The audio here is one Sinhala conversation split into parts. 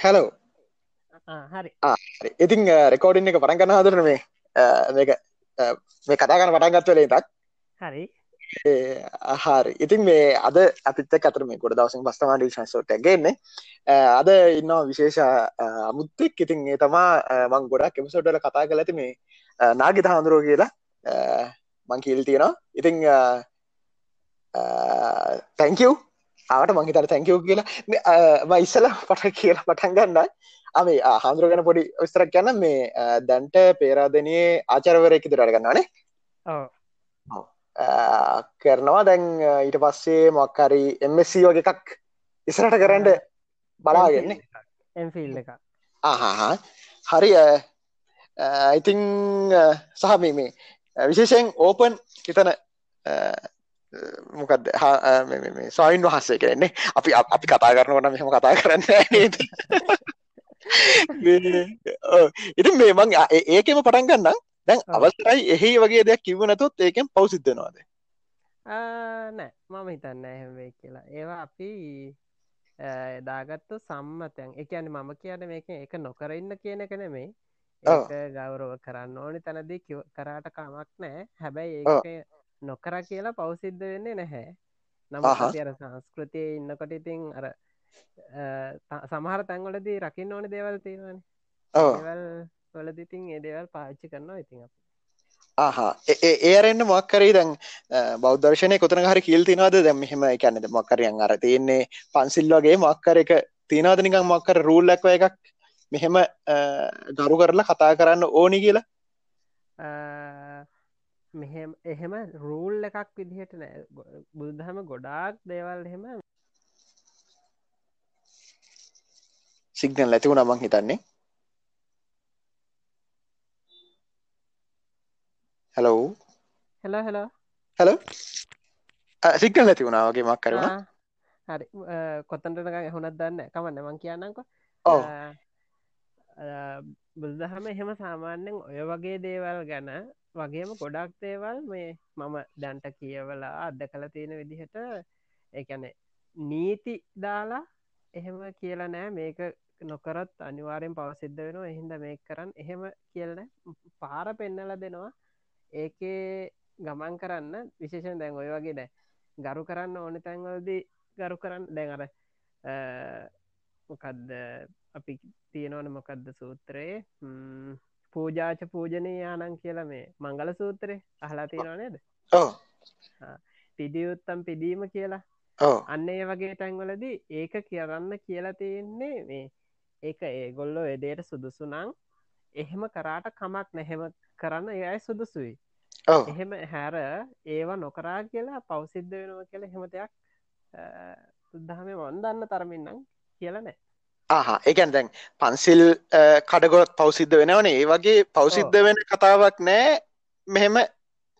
හැලෝ හරි ඉතින් රෙකෝඩින් එක පටන් ගන්න හදරන මේ මේක මේ කතාගන්න පටන් ගත්වලේ තක් හරි හරි ඉතින් මේ අද අපිත් අතර මේ ගොඩ දවසින් පස්තමාඩ ශන්සෝට ගෙන්නේ අද ඉන්නවා විශේෂ අමුත්තෙක් ඉතින් ඒ තමා මං ගොඩක් එමසෝටල කතා කල ඇති මේ නාගිත හාඳුරෝ කියලා මං කියල් තියෙනවා ඉතිං තැංකව් ආට මංහිතර තැංකව් කියලා. ඉස්සල පට කියලා පටන් ගන්න. අමේ හාමුදුරගෙන පොඩි විස්තරක් යන්න මේ දැන්ට පේරාදනයේ ආචරවරයකි දුරට ගන්නවානේ කරනවා. දැන් ඊට පස්සේ මොක්කරි එමසි වගේ එකක් ඉසරට කරන්න බලාගන්නේ එම්ෆිල් එක ආහා හරි ඉතිං සහ මේ විශේෂයෙන් ඕපන් හිතන මොකක්ද සයින් වහන්සේ කරන්නේ අපි අපි කතා කරනවන මෙහම කතා කරන්න ඉතින් මේ මං ඒකෙම පටන් ගන්න දැන් අවස්රයි එහි වගේ දෙයක් කිව නැතුත් ඒකෙන් පවසිද්ධනවාද නෑ. මම හිතන්න හැවේ කියලා. ඒවා අපි දාගත්තු සම්මතයන්. එකන මම කියන මේක එක නොකරඉන්න කියන එක නෙමේ ගෞරව කරන්න ඕනි තැනදී කරාට කමක් නෑ. හැබැයි ඒ නොකර කියලා පවසිද්ධ වෙන්නේ නැහැ. නම අර සංස්කෘතිය ඉන්නකොට ඉතින් අර සමහර තැන්වලදී රකින්න ඕන දේවල් තියෙනවන. ඒවල් වලදිතින් ඒ දේවල් පාච්චි කරනවා ඉතින් අප. ආහා. ඒරෙන්න්න මක්කරේ දැන් බෞද්ධර්ශනය කොතන හරි කිල් තිනවාද දැම් මෙහෙම එකන්නද මක්කරයන් අර තියන්නේ පන්සිල් වගේ මක්කර එක තිනවාද නිකං මක්කර රූල්ලක්ව එකක් මෙහෙම ගරු කරලා කතා කරන්න ඕනි කියලා මෙහෙම එහෙම රූල් එකක් විදිහට නෑ. බුදුදහම ගොඩාක් දේවල් එහෙම සිගනල් ඇතිවුණ මං හිතන්නේ. Hello hello hello hello signal ඇති වුණාවගේ මක් කරුණ හරි. කොත්තන්ටක හොනත් දන්න කමන්න මං කියන්නක බුදුදහම එහෙම සාමාන්‍යෙන් ඔය වගේ දේවල් ගැන වගේම ගොඩක් දේවල් මේ මම දැන්ට කියවලා අද කළ තියෙන විදිහට එකැන නීති දාලා එහෙම කියලා නෑ. මේක නොකරත් අනිවාරයෙන් පවසිද්ධ වෙනවා. එහින්ද මේ කරන්න එහෙම කියලන පාර පෙන්නල දෙනවා. ඒකේ ගමන් කරන්න විශේෂන් දැන් ඔය වගේ දැ ගරු කරන්න ඕන තැන්වලදී ගරු කරන්න. දැන් අර මොකක්ද අපි තියෙනවන මොකක්ද සූත්‍රයේ? පූජාච පූජනය යානන් කියලා මේ මංගල සූත්‍රය අහලා තියෙනවා නේද? පිදියුත්තම් පිදීම කියලා. අන්න ඒ වගේ තැන්වලදී ඒක කියරන්න කියලා තියෙන්නේ මේ ඒක ඒගොල්ලෝ එදේට සුදුසුනං එහෙම කරාට කමක් නැහෙම කරන්න ඒයි සුදුසුයි. එහෙම හැර ඒවා නොකරා කියලා පවසිද්ධ වෙනවා කියලා හෙම දෙයක් සුද්ධහම වන්දන්න තරමින්නම් කියලනෑ ආහා. එකන් දැන් පන්සිල් කඩගොත් පවසිද්ධ වෙනවන. ඒ වගේ පවසිද්ධ වෙන කතාවක් නෑ. මෙහෙම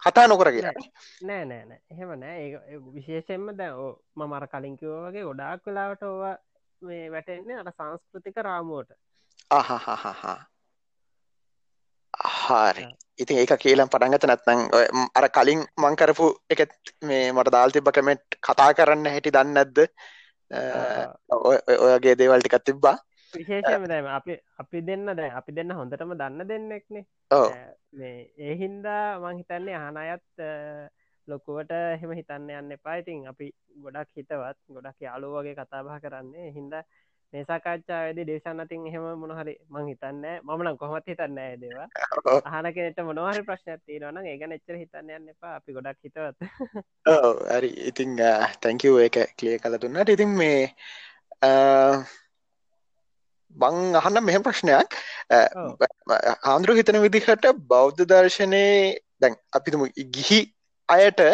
කතා නොකර කියලා. නෑ නෑ නෑ. එහෙම නෑ. ඒ විශේෂෙන්ම දැ මමර කලින්කිව වගේ ගොඩාක් වෙලාවට ඕවා මේ වැටෙන්නේ අට සංස්කෘතික රාමුවට. අහහහහා හාරි. ඉතින් ඒක කියලම් පටන්ගත නැත්නං අර කලින් මංකරපු එක මේ මට දාල් තිබ කමෙන්ට් කතා කරන්න හැටි දන්න ඔයගේ දේවල්ටිකත් තිබ්බා. විශේෂම දැම අපි අපි දෙන්න දැ අපි දෙන්න හොඳටම දන්න දෙන්නෙක්නේ. මේ ඒ හින්දා මං හිතන්නේ අහන අයත් ලොකුවට එහෙම හිතන්න යන්න එපා. ඉතින් අපි ගොඩක් හිතවත් ගොඩක් යාලු වගේ කතාබා කරන්නේ. හින්දා මේ සාකච්ඡා ඇදි දේශනතින් එහෙම මොනහරි මං හිතන්න මමන කොහොමත් හිතන්න ඇදවා අහන කෙනෙට මොනහරි ප්‍රශ්නයක් තියෙනවන ඒ ගැන එච්චර හිතන්න යන්න එපා. අපි ගොඩක් හිතවත්. හරි. ඉතිං තැංකව ඒක කලිය කල දුන්නට ඉතින් මේ බං අහන්න මෙහෙම ප්‍රශ්නයක්. ආන්දුරු හිතන විදිහට බෞද්ධ දර්ශනය දැන් අපිතුම ගිහි අයට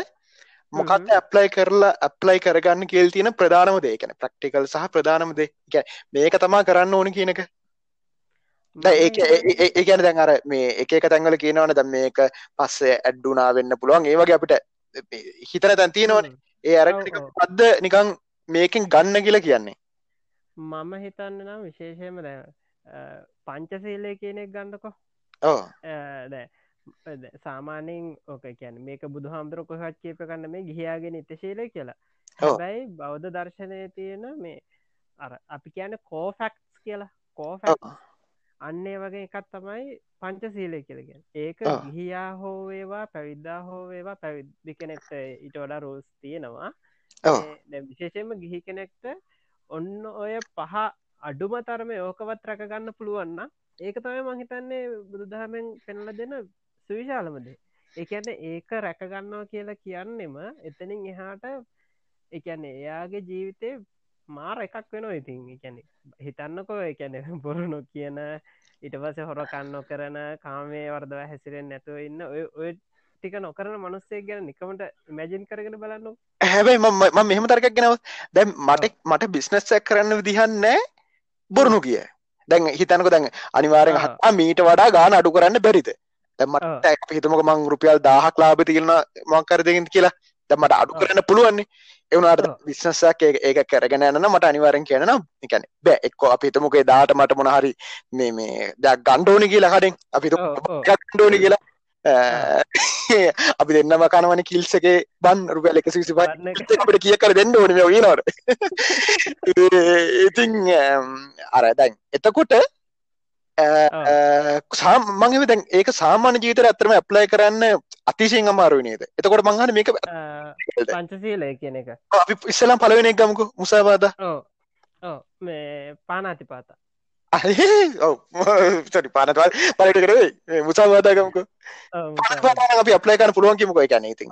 මොකක්ද ඇප්ලයි කරලා ඇප්ලයි කරගන්න කියල් තියෙන ප්‍රධානම දේ. කැන ප්‍රක්ටිකල් සහ ප්‍රධානම දේ. මේක තමා කරන්න ඕන කියනක ඒ ගැන දැන් අර මේ එක තැන්වල කියනවන දැම් මේක පස්සේ ඇඩ්ඩුනා වෙන්න පුළුවන්. ඒවගේ අපිට හිතන තැන් තියෙනවන. ඒ අර අද්ද නිකං මේකින් ගන්න කියලා කියන්නේ? මම හිතන්න නම් විශේෂයම දැ පංචසේලය කියනෙක් ගන්නකො. ඕ දැ සාමානයෙන් ඕක කියැන මේක බුදු හාමුදුර කොහත් කේප කන්න මේ ගිහයාගෙන ඉතශීල කියලා. හැබැයි බෞද්ධ දර්ශනය තියෙන මේ අර අපි කියන කෝෆැක්ස් කියලා. කෝෆ අන්නේ වගේ එකත් තමයි පංච සීලය කියලගෙන ඒක ගිහියා හෝවේවා පැවිද්දා හෝවේවා පැවිද්ධි කෙනෙක්ට ඉට වඩා රෝස් තියෙනවා. විශේෂයෙන්ම ගිහි කෙනෙක්ට ඔන්න ඔය පහ අඩුම තරම ඕකවත් රැකගන්න පුළුවන්න ඒක තමයි මහිතන්නේ බුදුදහමෙන් පෙනල දෙන සුවිශාලමදේ ඒඇන ඒක රැකගන්නවා කියලා කියන්නෙම එතනින් එහාට එකන්නේ එයාගේ ජීවිතය මාර එකක් වෙන ඉතින්. එකැනෙ හිතන්නකෝ එකැනෙ බොරු නො කියන ඉට පස හොර කන්නො කරන කාමේ වර්දව හැසිරෙන් නැතුව ඉන්න ඔය ටික නොකරන මනුස්සේ ගැන නිකමට මැජින් කරගෙන බලන්න හැබැයි ම මෙහම තරකක් ගෙනව දැම් මට මට බිස්නස්සක් කරන්න විදිහන්නෑ බොරුණු කිය දැන් හිතනක දැන් අනිවාරෙන් හත්තා මීට වඩා ගාන අඩු කරන්න බැරිද දැමට හිතමක මං රුපියල් දාහක් ලාබ තිරන මංකරදකින් කියලා. දැමට අඩු කරන්න පුළුවන්නේ. එවුණට විශ්නසක් ඒක කරගෙන යන මට අනිවාරෙන් කියනන එකන බෑ. එක්කෝ අපි හිතමුකේ දාට මට මොනහරි මේ මේ දක් ගණ්ඩෝනි කියලා කඩෙන් අපි ගණ්ඩෝනි කියලා. අපි දෙන්නම කනවන කිල්සගේ බන් රුපියල් එක. සිසි අපට කිය කර දෙන්න ඕනම වීනවට ඉතින් අර දැන් එතකොට සාමංගව දැන් ඒක සාමාන්‍ය ජීවිත ඇතරම ඇප්ලයි කරන්න අතිශයෙන් අමාරු නේද? එතකොට මංහන මේක පංචසීලය කියන එක. අපි ඉස්සලම් පලවෙන එක ගමකු මුසාවාද මේ පානාති පාතා සරි පානතවල් පලට කරේ මුසාවාදාගමක අපි අප්ලයි කරන පුළුවන් කිමක එකන ඉතින්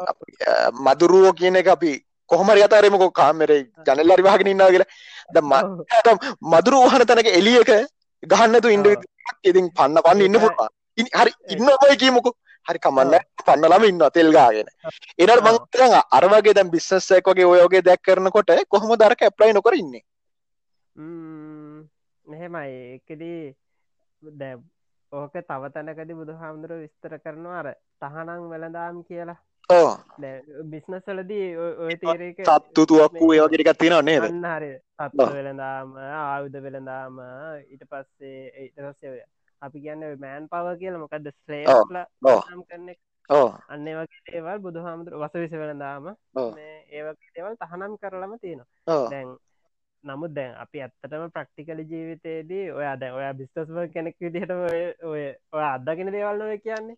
මදුරුවෝ කියන එක අපි කොහමර අතාරමක කාමරේ ජනල් අරිවාගෙන ඉන්නා කියලා. ද මදුරු වහන තැනක එලියක ගහන්නතු ඉන්ඩ ඉතින් පන්න පන්න ඉන්න පුටා හරි. ඉන්න ඔබයි කියමුකු. හරි කමන්න පන්නලම ඉන්න තෙල්ගාගෙන එනට මංතරඟ අරවගේ දැම් බිස්සස්සයක් වගේ ඔයෝගේ දැක් කරනකොට කොහොම දරක ඇප්ලයි නොකර ඉන්නේ? මෙහෙමයි. එකදී දැ ඕක තව තැනකද බුදු හාමුදුරුව විස්තර කරනවා අර තහනං වෙළදාම් කියලා බිස්නස්සලදී ඔය තේරක සත්තුතුවක්කු ඒවගේටිකත් තියෙන නේ හරි. සත්තු වෙළදාම ආයුධ වෙළදාම ඊට පස්සේ ඊටසය අපි කියන්න මෑන් පව කියල මොකක්ද ස්ලේල කරන්න අන්න වගේ ඒවල් බුදු හාමුදුර වස විස ඒවගේ ඒවල් තහනම් කරලම තියෙනවා. දැන් නමුත් දැන් අපි ඇත්තටම ප්‍රක්ටිකල ජීවිතයේදී ඔය දැ ඔය බිස්තස්ව කෙනෙක් විදිහට ඔය ඔය අදගෙන දේවල්නොව කියන්නේ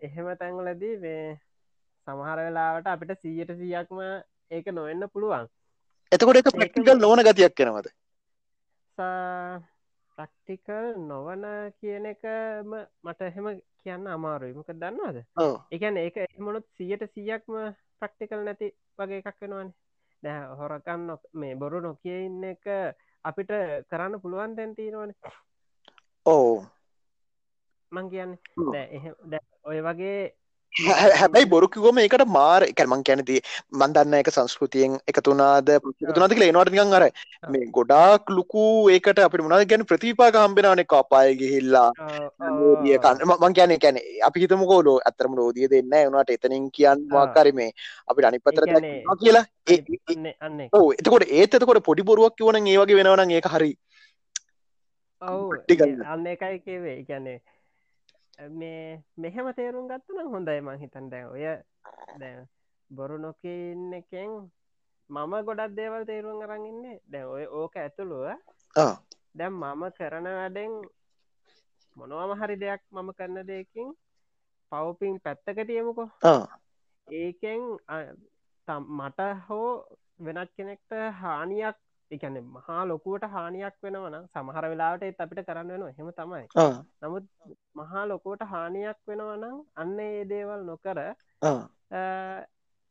එහෙම තැන්වලදී මේ සමහර වෙලාවට අපිට සීයට සියයක්ම ඒක නොවෙන්න පුළුවන්. එතකොට එක ප්‍රක්ටිකල් නොවන ගතියක් කෙනවද ප්‍රක්ටිකල් නොවන කියන එකම මට එහෙම කියන්න අමාරුයි. මක දන්නවාද? එකන් ඒක එමනොත් සියට සියයක්ම ප්‍රක්ටිකල් නැති වගේ එකක් වෙනවාන. දැ හොරකන්න මේ බොරු නොකිය ඉන්න එක අපිට කරන්න පුළුවන් දැන්තිීනවන ඕ මං කියන්න. ඔය වගේ හැබැයි බොරුකිවම එකට මාර එකමං කැනති මන්දන්න එක සංස්කෘතියෙන් එකතුනාද තුනති ලේනවාට නිකන් අර මේ ගොඩාක් ලුකු ඒකට අපි මුණද ගැන ප්‍රතිපාක හම්බෙනවන එක අපාය ගිහිල්ලා මං කියන කැන අපි හිතමකෝලෝ ඇතරම රෝදිය දෙන්න වනට එතනින් කියන්න වාකාර මේ අපි අනිපතර කියලා. ඕ එතකොට ඒත් එතකොට පොඩි බොරුවක් කිවන ඒවගේ වෙනවන ඒක හරි ඔවු අන්න එකයි කිවේ ගැනේ මේ මෙහෙම තේරුම් ගත්තන හොඳයි මං හිතන් දැ ඔය බොරු නොකඉන්න එකෙන් මම ගොඩක් දේවල් තේරුම් අරඟන්නේ දැ ඔය ඕක ඇතුළුව දැම් මම කරන වැඩෙන් මොනවම හරි දෙයක් මම කරන්න දෙයකින් පව්පින් පැත්තක තියමුකෝ. ඒකෙන් මට හෝ වෙනත් කෙනෙක්ට හානියක් එකන මහා ලොකුවට හානියක් වෙනවන සමහර වෙලාට අපිට කරන්න වෙන හෙම තමයි. නමුත් මහා ලොකුවට හානියක් වෙනවනම් අන්න ඒ දේවල් නොකර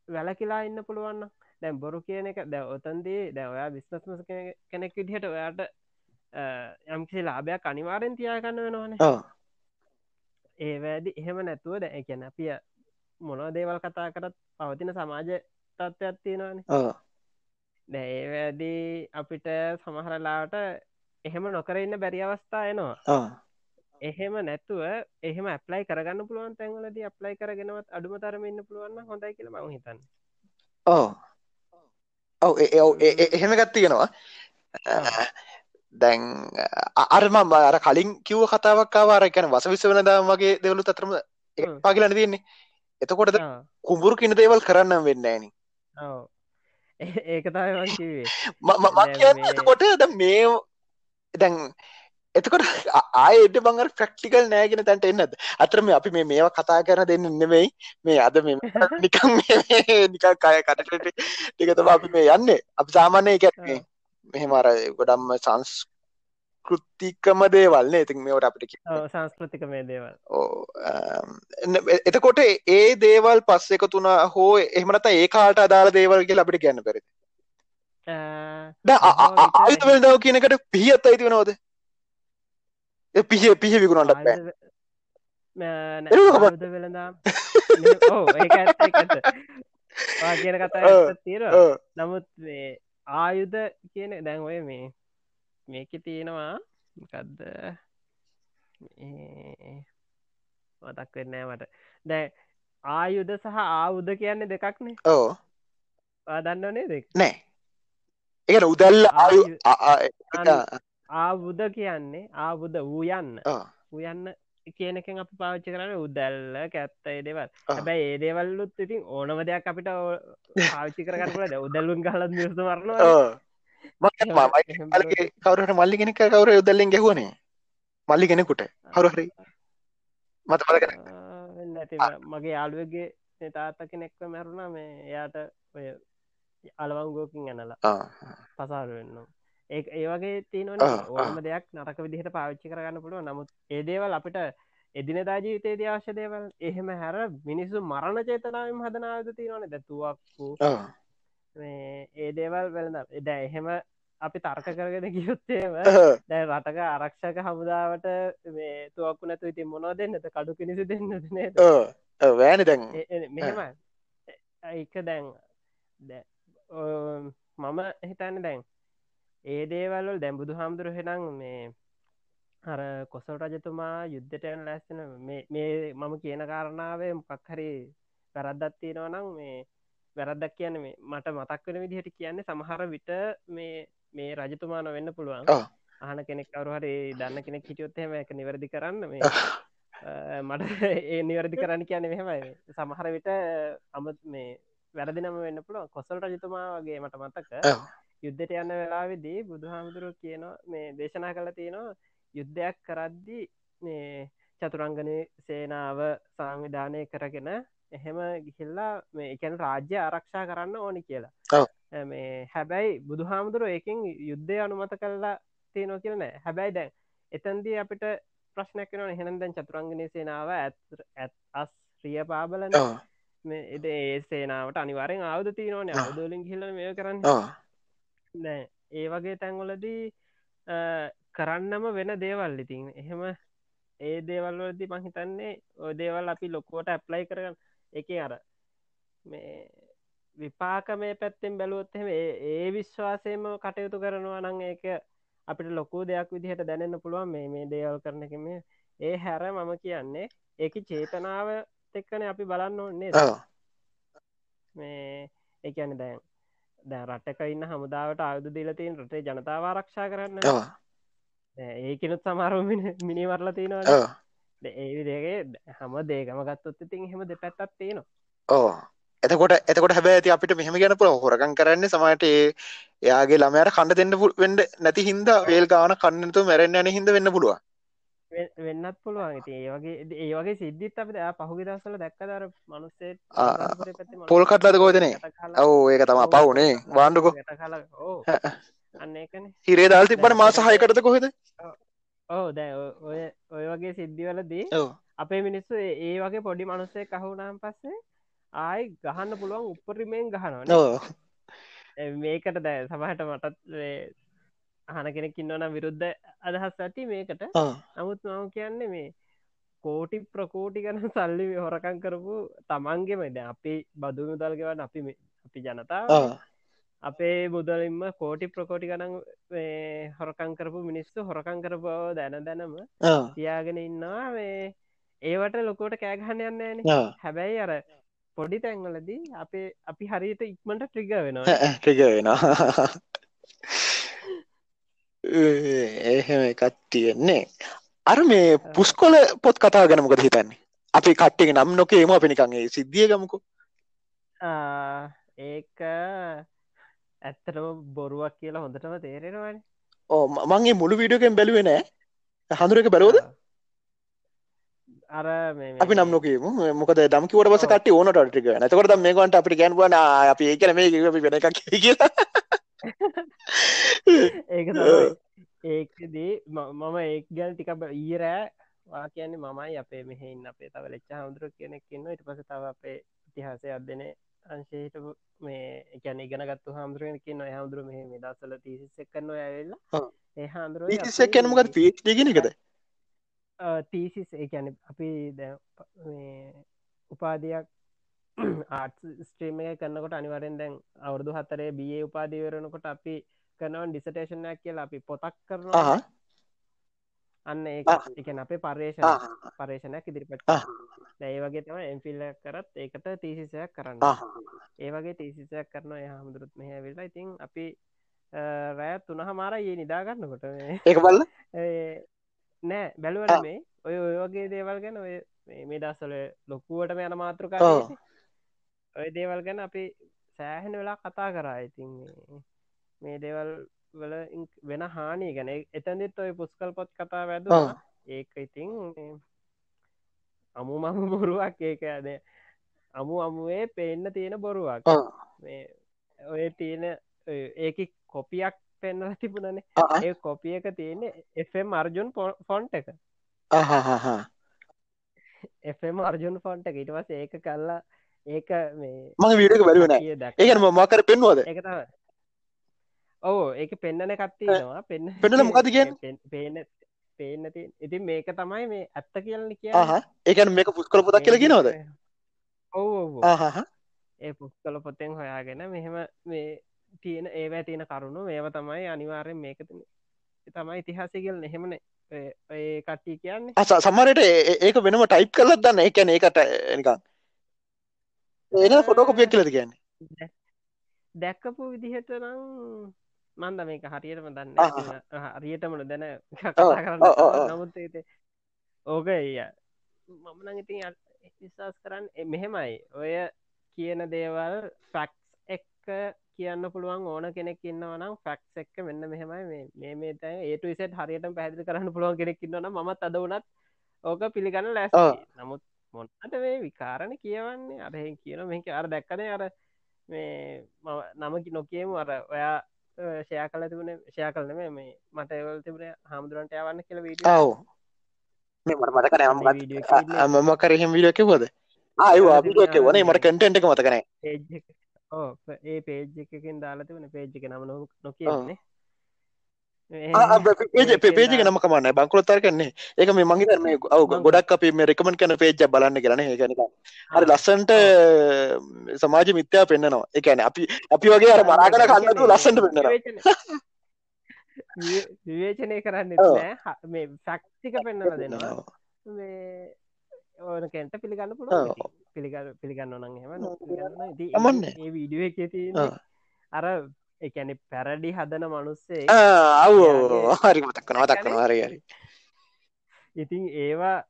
වැලකිලා ඉන්න පුළුවන්න දැම් බොරු කියන එක දැ ඔතන්දී දැ ඔයා විශ්නස්ම කෙනෙක් විදිහට ඔයාට යම්කිසි ලාභයක් අනිවාරෙන් තියාගන්න වෙනවන. ඒ වැදි එහෙම නැතුව දැ එකැන අපිය මොනෝ දේවල් කතා කරත් පවතින සමාජ තත්ත්වයක් තියෙනවානේ දැඒවැදී අපිට සමහරලාට එහෙම නොකර ඉන්න බැරි අවස්ථා එනවා. එහෙම නැතුව එහෙම ඇප්ලයි කරගන්න පුළුවන් තැන්වලද අප්ලයි කරගෙනවත් අඩුම තරම ඉන්න පුළුවන්න හොඳයි කියල ම හිතන්න. ඕ ඔව එහෙම ගත්තියෙනවා දැන් අරම අර කලින් කිව්ව කතාවක්කාවාර එකැන වස විස වන දම් වගේ දෙවලු අතරම පාගිලන තියන්නේ. එතකොට කුඹුරු කින දේවල් කරන්න වෙන්න ෑනි ඒක තමයි කිවේ මම එතකොට ද මේ දැන් එතකොට ආයට බංගර ප්‍රක්ටිකල් නෑගෙන තැන්ට එන්නද? අතරම අපි මේ මේවා කතා කර දෙන්න නෙමෙයි. මේ අද මේ නිකම් නික කය කටට ටිකතම අපි මේ යන්නේ. අප සාමාන්‍ය එක මෙහෙමර ගොඩම්ම සංස් කෘතිකම දේවල්න්නේ ඉතින් මේවට අපිට සංස්කෘතික මේ දේවල්. එතකොට ඒ දේවල් පස්ස එක තුන හෝ එහමනත ඒ කාට අදාළ දේවල්ගේ අපිට ගැන්න පෙරද ආයුත වෙනදාව කියනකට පිහත් අයිති වෙනවද? පිහ පිහ විකුණට ඕ කියන කතා තීර නමුත් ආයුධ කියන දැන් ඔය මේ මේක තියෙනවා මොකක්ද මතක් වෙන්නෑ මට. දැ ආයුධ සහ ආවුද කියන්නේ දෙකක්නේ ඕ දන්නවනේ දෙක් නෑ. ඒ උදැල්ල ආවුද කියන්නේ ආවුද වූයන්න වයන්න කියනකෙන් අප පාච්චි කරන්න උදැල්ල කැත්තයි දෙවල්. හැබැයි ඒ දේවල්ලුත් ඉතින් ඕනම දෙයක් අපිට පාච්චි කරගන්නට උදැල්ලුන් කලත් නිර්ත වරනවා කවරට මල්ලි කෙනෙක කවර යුදල්ලෙන් ගැහුවනේ. මල්ලි කෙනෙකුට. හරුහරි මත පලකන මගේ යාළුවගේ තාත්ත කෙනෙක්ව මැරුණා මේ එයාට ඔය අලවංගෝකින් ඇනලා. පසාර වෙන්න ඒ ඒවගේ තියනවන. ඕනම දෙයක් නරක විදිහට පාවිච්චි කරගන්න පුළුව නමුත් ඒදේවල් අපිට එදිනදා ජීවිතේ අවශ්‍ය දේවල් එහෙම හැර මිනිස්සු මරණ චේතනාවම හදනාවද තියෙනවන දැතුවක්කු ඒ දේවල් වෙලඳ එද එහෙම අපි තර්ක කරගෙන ගියොත්තේම දැ රටක ආරක්ෂක හමුදාවට මේ තුවක්කු නැතු ඉති මොනෝ දෙන්නත කඩු පිණිසි දෙන්න නේ වෑන දැන්. මෙහෙම එක දැන් මම හිතන්න දැන් ඒ දේවල්වල් දැම්බුදු හාමුදුර හෙනම් මේ හර කොසල් රජතුමා යුද්ධටයන් ලැස්සන මේ මම කියන කාරණාවේ මොකක් හරි වැරද්දත් තියෙනවා නම් මේ වැරද්දක් කියන්න මේ මට මතක් වෙන විදිහට කියන්නේ සමහර විට මේ මේ රජතුමාන වෙන්න පුළුවන්. අහන කෙනෙක් කවරු හරි දන්න කෙනෙක් හිටියොත්හෙම එක නිවැරදි කරන්න මේ මට ඒ නිවැරදි කරන්න කියන්න මෙහෙමයි සමහර විට අමත් මේ වැරදිනම වෙන්න පුළුව කොසල් රජතුමා වගේ මට මතක යුද්ධට යන්න වෙලාවෙදී බුදුහාමුදුරුව කියනවා මේ දේශනා කළ තියෙනවා යුද්ධයක් කරද්දි මේ චතුරංගනය සේනාව සංවිධානය කරගෙන එහෙම ගිහිල්ලා මේ එකැන රාජ්‍ය ආරක්ෂා කරන්න ඕනි කියලා. මේ හැබැයි බුදුහාමුදුරුව එකින් යුද්ධය අනුමත කරලා තියෙනවා කියල නෑ. හැබැයි දැන් එතන්දී අපිට ප්‍රශ්නයක් වෙන එහෙනම් දැන් චතුරංගනය සේනාව ඇත් ඇත් අස් ්‍රිය පාබලන එද ඒ සේනාවට අනිවාරෙන් අවුද තියනවන. අවදලින් හිල්ල මේ කරන්න. නෑ ඒ වගේ තැන්වලදී කරන්නම වෙන දේවල් ඉතින්. එහෙම ඒ දේවල්වලදි මහිතන්නේ ඔය දේවල් අපි ලොකුවට ඇප්ලයි කරගන්න එක අර මේ විපාක මේ පැත්තෙන් බැලුවොත්හෙම ඒ විශ්වාසයම කටයුතු කරනවා නං ඒක අපිට ලොකු දෙයක් විදිහට දැනන්න පුළුවන්. මේ මේ දේවල් කරනකම ඒ හැර මම කියන්නේ ඒක චේතනාව එක්කන අපි බලන්න ඕන්නේ මේ එකන දැන් දැ රටක ඉන්න හමුදාවට ආයුදු දීලතින් රටේ ජනතාව ආරක්ෂා කරන්න. ඒකනුත් සමාරු මිනිවරල තියෙනවා ඒ විදිගේ හම දේකම ගත්තොත් ඉතින් හෙම දෙ පැත්තත් තියෙනවා. ඕ එතකොට එතකොට හැබ ඇති අපිට මෙහම ගැන පුළ හොරකන් කරන්න සමට එයාගේ ළමයට කණඩ දෙන්න වෙන්ඩ නැති හින්ද වේල් ගාන කන්නතු මැරෙන්න්න යන හිද වෙන්න පුළුව වෙන්නත් පුළුවන්. ඉති ඒවගේ ඒවගේ සිද්ධිත් අපට පහුගි දස්සල දැක්කදර මනුස්සේ පොල් කටලද කෝදනේ ඔවු ඒක තම පවුනේ වාණ්ඩුකෝ අන්න හිරේ දල් තිබට මාස හයකටද කොහෙද ඕ දැ ඔය ඔය වගේ සිද්ධිවලදී අපේ මිනිස්සු ඒ වගේ පොඩි මනුස්සේ කහුනාම් පස්සේ ආයි ගහන්න පුළුවන් උපරිමයෙන් ගහනවා මේකට දැ සමහට මටත් අහන කෙනෙක් ඉන්නවන විරුද්ධ අදහස් ඇති මේකට. නමුත් මම කියන්නේ මේ කෝටි ප්‍රකෝටි ගන සල්ලි හොරකං කරපු තමන්ගේම ද අපි බදු මුදල්ගවන්න අපි අපි ජනතාව අපේ මුදලින්ම කෝටි ප්‍රකෝටි ගනන් හොරකං කරපු මිනිස්සු හොරකං කරපව දැන දැනම තියාගෙන ඉන්නවා. මේ ඒවට ලොකෝට කෑගහන්න යන්න හැබැයි අර පොඩි තැන්වලදී අපේ අපි හරියට ඉක්මට ට්‍රිග වෙනවා. ට්‍රිග වෙනවා. එහෙම එකත් තියෙන්නේ. අර මේ පුස්කොල පොත් කතා ගැනමකද හිතන්නේ? අපි කට්ටික නම් නොකේම අපි නිකන්ගේ සිද්ධිය ගමකු. ඒක ඇත්තටම බොරුවක් කියලා හොඳටම තේරෙනවාන. ඕ මගේ මුළු වීඩියෝකෙන් බැලුවේ නෑ. හඳුර එක බැලෝද අර අපි නම් නොකීම මොකද දම්කිවට බස කට ඕනට ටික නතකොට මේකට අපිට ගැන්ුවන අපි ඒ කන මේ වෙන එකක් කියලා. ඒක ඒකදී මම ඒක් ගැල් ටික ඊරෑ වා කියන්නේ මමයි අපේ මෙහෙන්න අපේ තව ලෙච්ච හමුදුර කෙනෙක් ඉන්න ඉට පස තව අපේ ඉතිහාසය අදන අංශයට මේ එකැන ඉගෙනගත්තු හාමුදුරුවෙන කිය නොය හමුදුර මේ දසල තිසිස්සක් කන්න ඇවෙල්ලා ඒ හාමුදුරුව කැනමකත් පිගෙනකද තීසිස් ඒැන අපි උපාදයක් ආට් ස්ට්‍රීම එක කන්නකොට අනිවරෙන් දැන් අවුරදු හතරේ බිය උපාදිවරනකොට අපි කරනවන් ඩිසටේෂනයක් කියලා අපි පොතක් කරනවා අන්න ඒ එකන අපේ පර්යේෂණ පර්ේෂණයක් ඉදිරිපට ඒ වගේ තම එම්ෆිල්ල කරත් ඒකට තීසිසයක් කරන්න. ඒ වගේ තීසිසයක් කරන ඒ හමුදුරුත් මෙහ වෙලා ඉතින් අපි රෑ තුන හමාර ඒ නිදාගන්නකොට ඒ බල නෑ බැලුවන මේ ඔය ඔය වගේ දේවල් ගැන ඔය මේ දස්සල ලොක්කුවටම යන මාතෘකා ඔය දේවල් ගැන අපි සෑහෙන වෙලා කතා කරා. ඉතින් මේ දේවල් වල වෙන හානි ගැන. එතැදිත් ඔය පුස්කල් පොත් කතා වැද ඒක ඉතින් අමු මම බොරුවක් ඒක ඇද අමු අමුවේ පෙන්න තියෙන බොරුවක්. ඔය තියෙන ඒක කොපියක් පෙන්නල තිබුණනේ. ඒ කොපිය එක තියෙන එම් අර්ජුන් ෆොන්ට එක. එම් අර්ජුන් ෆොන්ට එක. ඉටවස ඒක කල්ලා ඒක මේ මගේ වීඩක බැරිවෙන ඒකන මකර පෙන්වාද එක ඕ ඒක පෙන්න්නන කත්තිනවා පෙන්න්න පෙන්නල මොකද කිය පේන පේනති ඉතින් මේක තමයි මේ ඇත්ත කියලන කිය ඒකන මේක පුස්කල පොතක් කියල කිනවද ඔව් ඒ පුස්කල පොත්තෙන් හොයාගෙන මෙහෙම මේ තියෙන ඒවැ තියෙන කරුණු මේව තමයි අනිවාරයෙන් මේක තමයි ඉතිහාසය කියල නෙහෙමන ඒ කට්ටි කියන්නේ. අස සමරයට ඒක වෙනම ටයිප් කරලත් දන්න එකැන ඒකට නිකං එන ෆොටෝකොපියක් කියලද කියන්නේ? දැක්කපු විදිහට නම් මන්ද මේක හරියටම දන්න හරියටමට දැන කතා කරන්න නමුත් ඕක එය. මමන ඉතින් විශවාස් කරන්න මෙහෙමයි. ඔය කියන දේවල් ෆැක්ස් එක්ක කියන්න පුළුවන් ඕන කෙනෙක් ඉන්නවනම් ෆැක්ස් එක්ක මෙන්න මෙහෙමයි. මේ මේ තයි ඒට විසට හරියට පැදිලි කරන්න පුළුවන් කෙනෙක් ඉන්නවන මත් අද වනත් ඕක පිළිගන්න ලැස් නමුත් මොන්නට මේ විකාරණ කියවන්නේ? අරහෙ කියන මේක අර දැක්කන අර මේ නමකි නොකියමු. අර ඔයා ෂයා කල තිබුණ ෂයා කලන මේ මට එවල් තිබුණ හාමුදුරන්ට යවන්න කියල වීඩ මට මට කන මම කරහෙම විඩියක හොද ආයවා විඩියක වනේ මට කටෙන්ට එක මතකන ඒ පේජ් එකකින් දාලා තිබන පේජ් එක නම නොකියන්නේ පේජ නම කමන්න බංකුලොත්තර කන්නේ ඒක මේ මගේ මේ ඔව ගොඩක් අප මේ රෙකමන් කන පේජ බලන්න කරන ඒකනක හරි ලස්සන්ට සමාජ මිත්‍යා පෙන්න්නනවා එකන අපි අපි වගේ අර මනාගන කන්නතු ලස්සට පෙන්න්න විවේචනය කරන්න මේ ෆක්තික පෙන්නල දෙනවා. ඕන කෙන්ට පිළිගන්න පුළුව පිළිග පිළිගන්න නං හෙම ඒ වීඩිය එක අර එකැන පැරඩි හදන මනුස්සේ අවෝ හරි මතක්කනවා දක්කනවා හරි හරි. ඉතින් ඒවා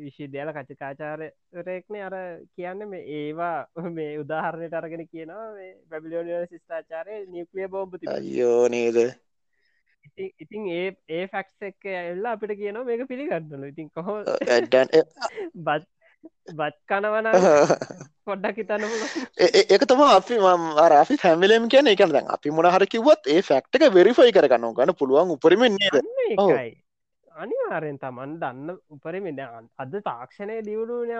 විශිද්‍යල කචකාචාරයක්නේ අර කියන්න මේ ඒවා මේ උදාහරණයට අරගෙන කියනවා බැබිලියෝනිය සිස්ථාචාරය නිියක්ලිය බෝම්පති යෝ නේද? ඉතින් ඒ ඒ ෆැක්ස් එක්ක එල්ලා අපිට කියනවා මේක පිළිගන්නලු. ඉතින් කොහො බත් බත් කනවන පොඩ්ඩක් හිතන්න ඒක තම අපි අපි හැමිලම් කියන එක දැන් අපි මොනහර කිවත් ඒ ෆක්ටක වෙරිෆයි කරගන්න ගන්න පුළුවන් උපරිමෙන් අනිවාරෙන් තමන් දන්න උපරිමෙන්. අද තාක්ෂණය දියුණුන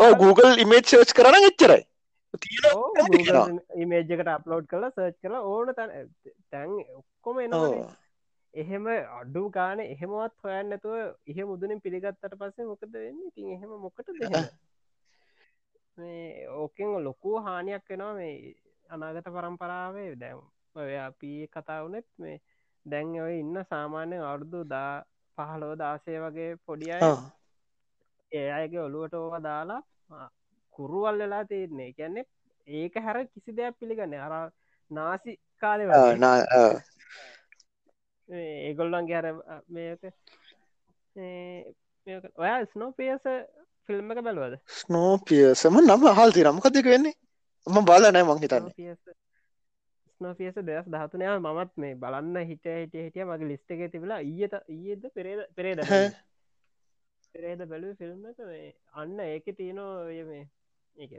ඔය Google ඉමේජ් සර්ච් කරන එච්චරයි. ඉමේජ්කට අප්ලෝඩ් කලා සර්ච් කලා ඕන තැන්. ඔක්කොම එනවා එහෙම අඩු ගාන එහෙමවත් හොයන්න නැතුව එහෙ මුදුනින් පිළිගත්තට පස්සේ මොකද වෙන්න? ඉතින් එහෙම මොකට දෙ මේ ඕකෙන් ලොකු හානියක් වෙනවා මේ අනාගත පරම්පරාවේ. දැම් ඔය අපි කතා වනෙත් මේ දැන් ඔය ඉන්න සාමාන්‍ය අවුරුදු දා පහලෝ දාසය වගේ පොඩිය ඒ අයගේ ඔළුවට ඕව දාලා කුරුවල් වෙලා තියන්නේ. කියන්නේ ඒක හැර කිසි දෙයක් පිළිගන්න අර නාසි කාලෙ ඒගොල්ලන්ගේ අර මේක ඔයා ස්නෝ පියස ෆිල්ම් එක බැලුවද? ස්නෝ පියසම නම හල් තිරමකදක වෙන්නේ? ම බල නෑ මං හිතන්න. ස්නෝෆියස දෙස් දහතුනය මමත් මේ බලන්න හිට හිට හිටිය මගේ ලිස්ට එක තිබලා ඊයත ඊයද පෙරේද පෙරේද පෙරේද බැලූ ෆිල්ම් එක මේ. අන්න ඒක තියනෝ මේ ඒක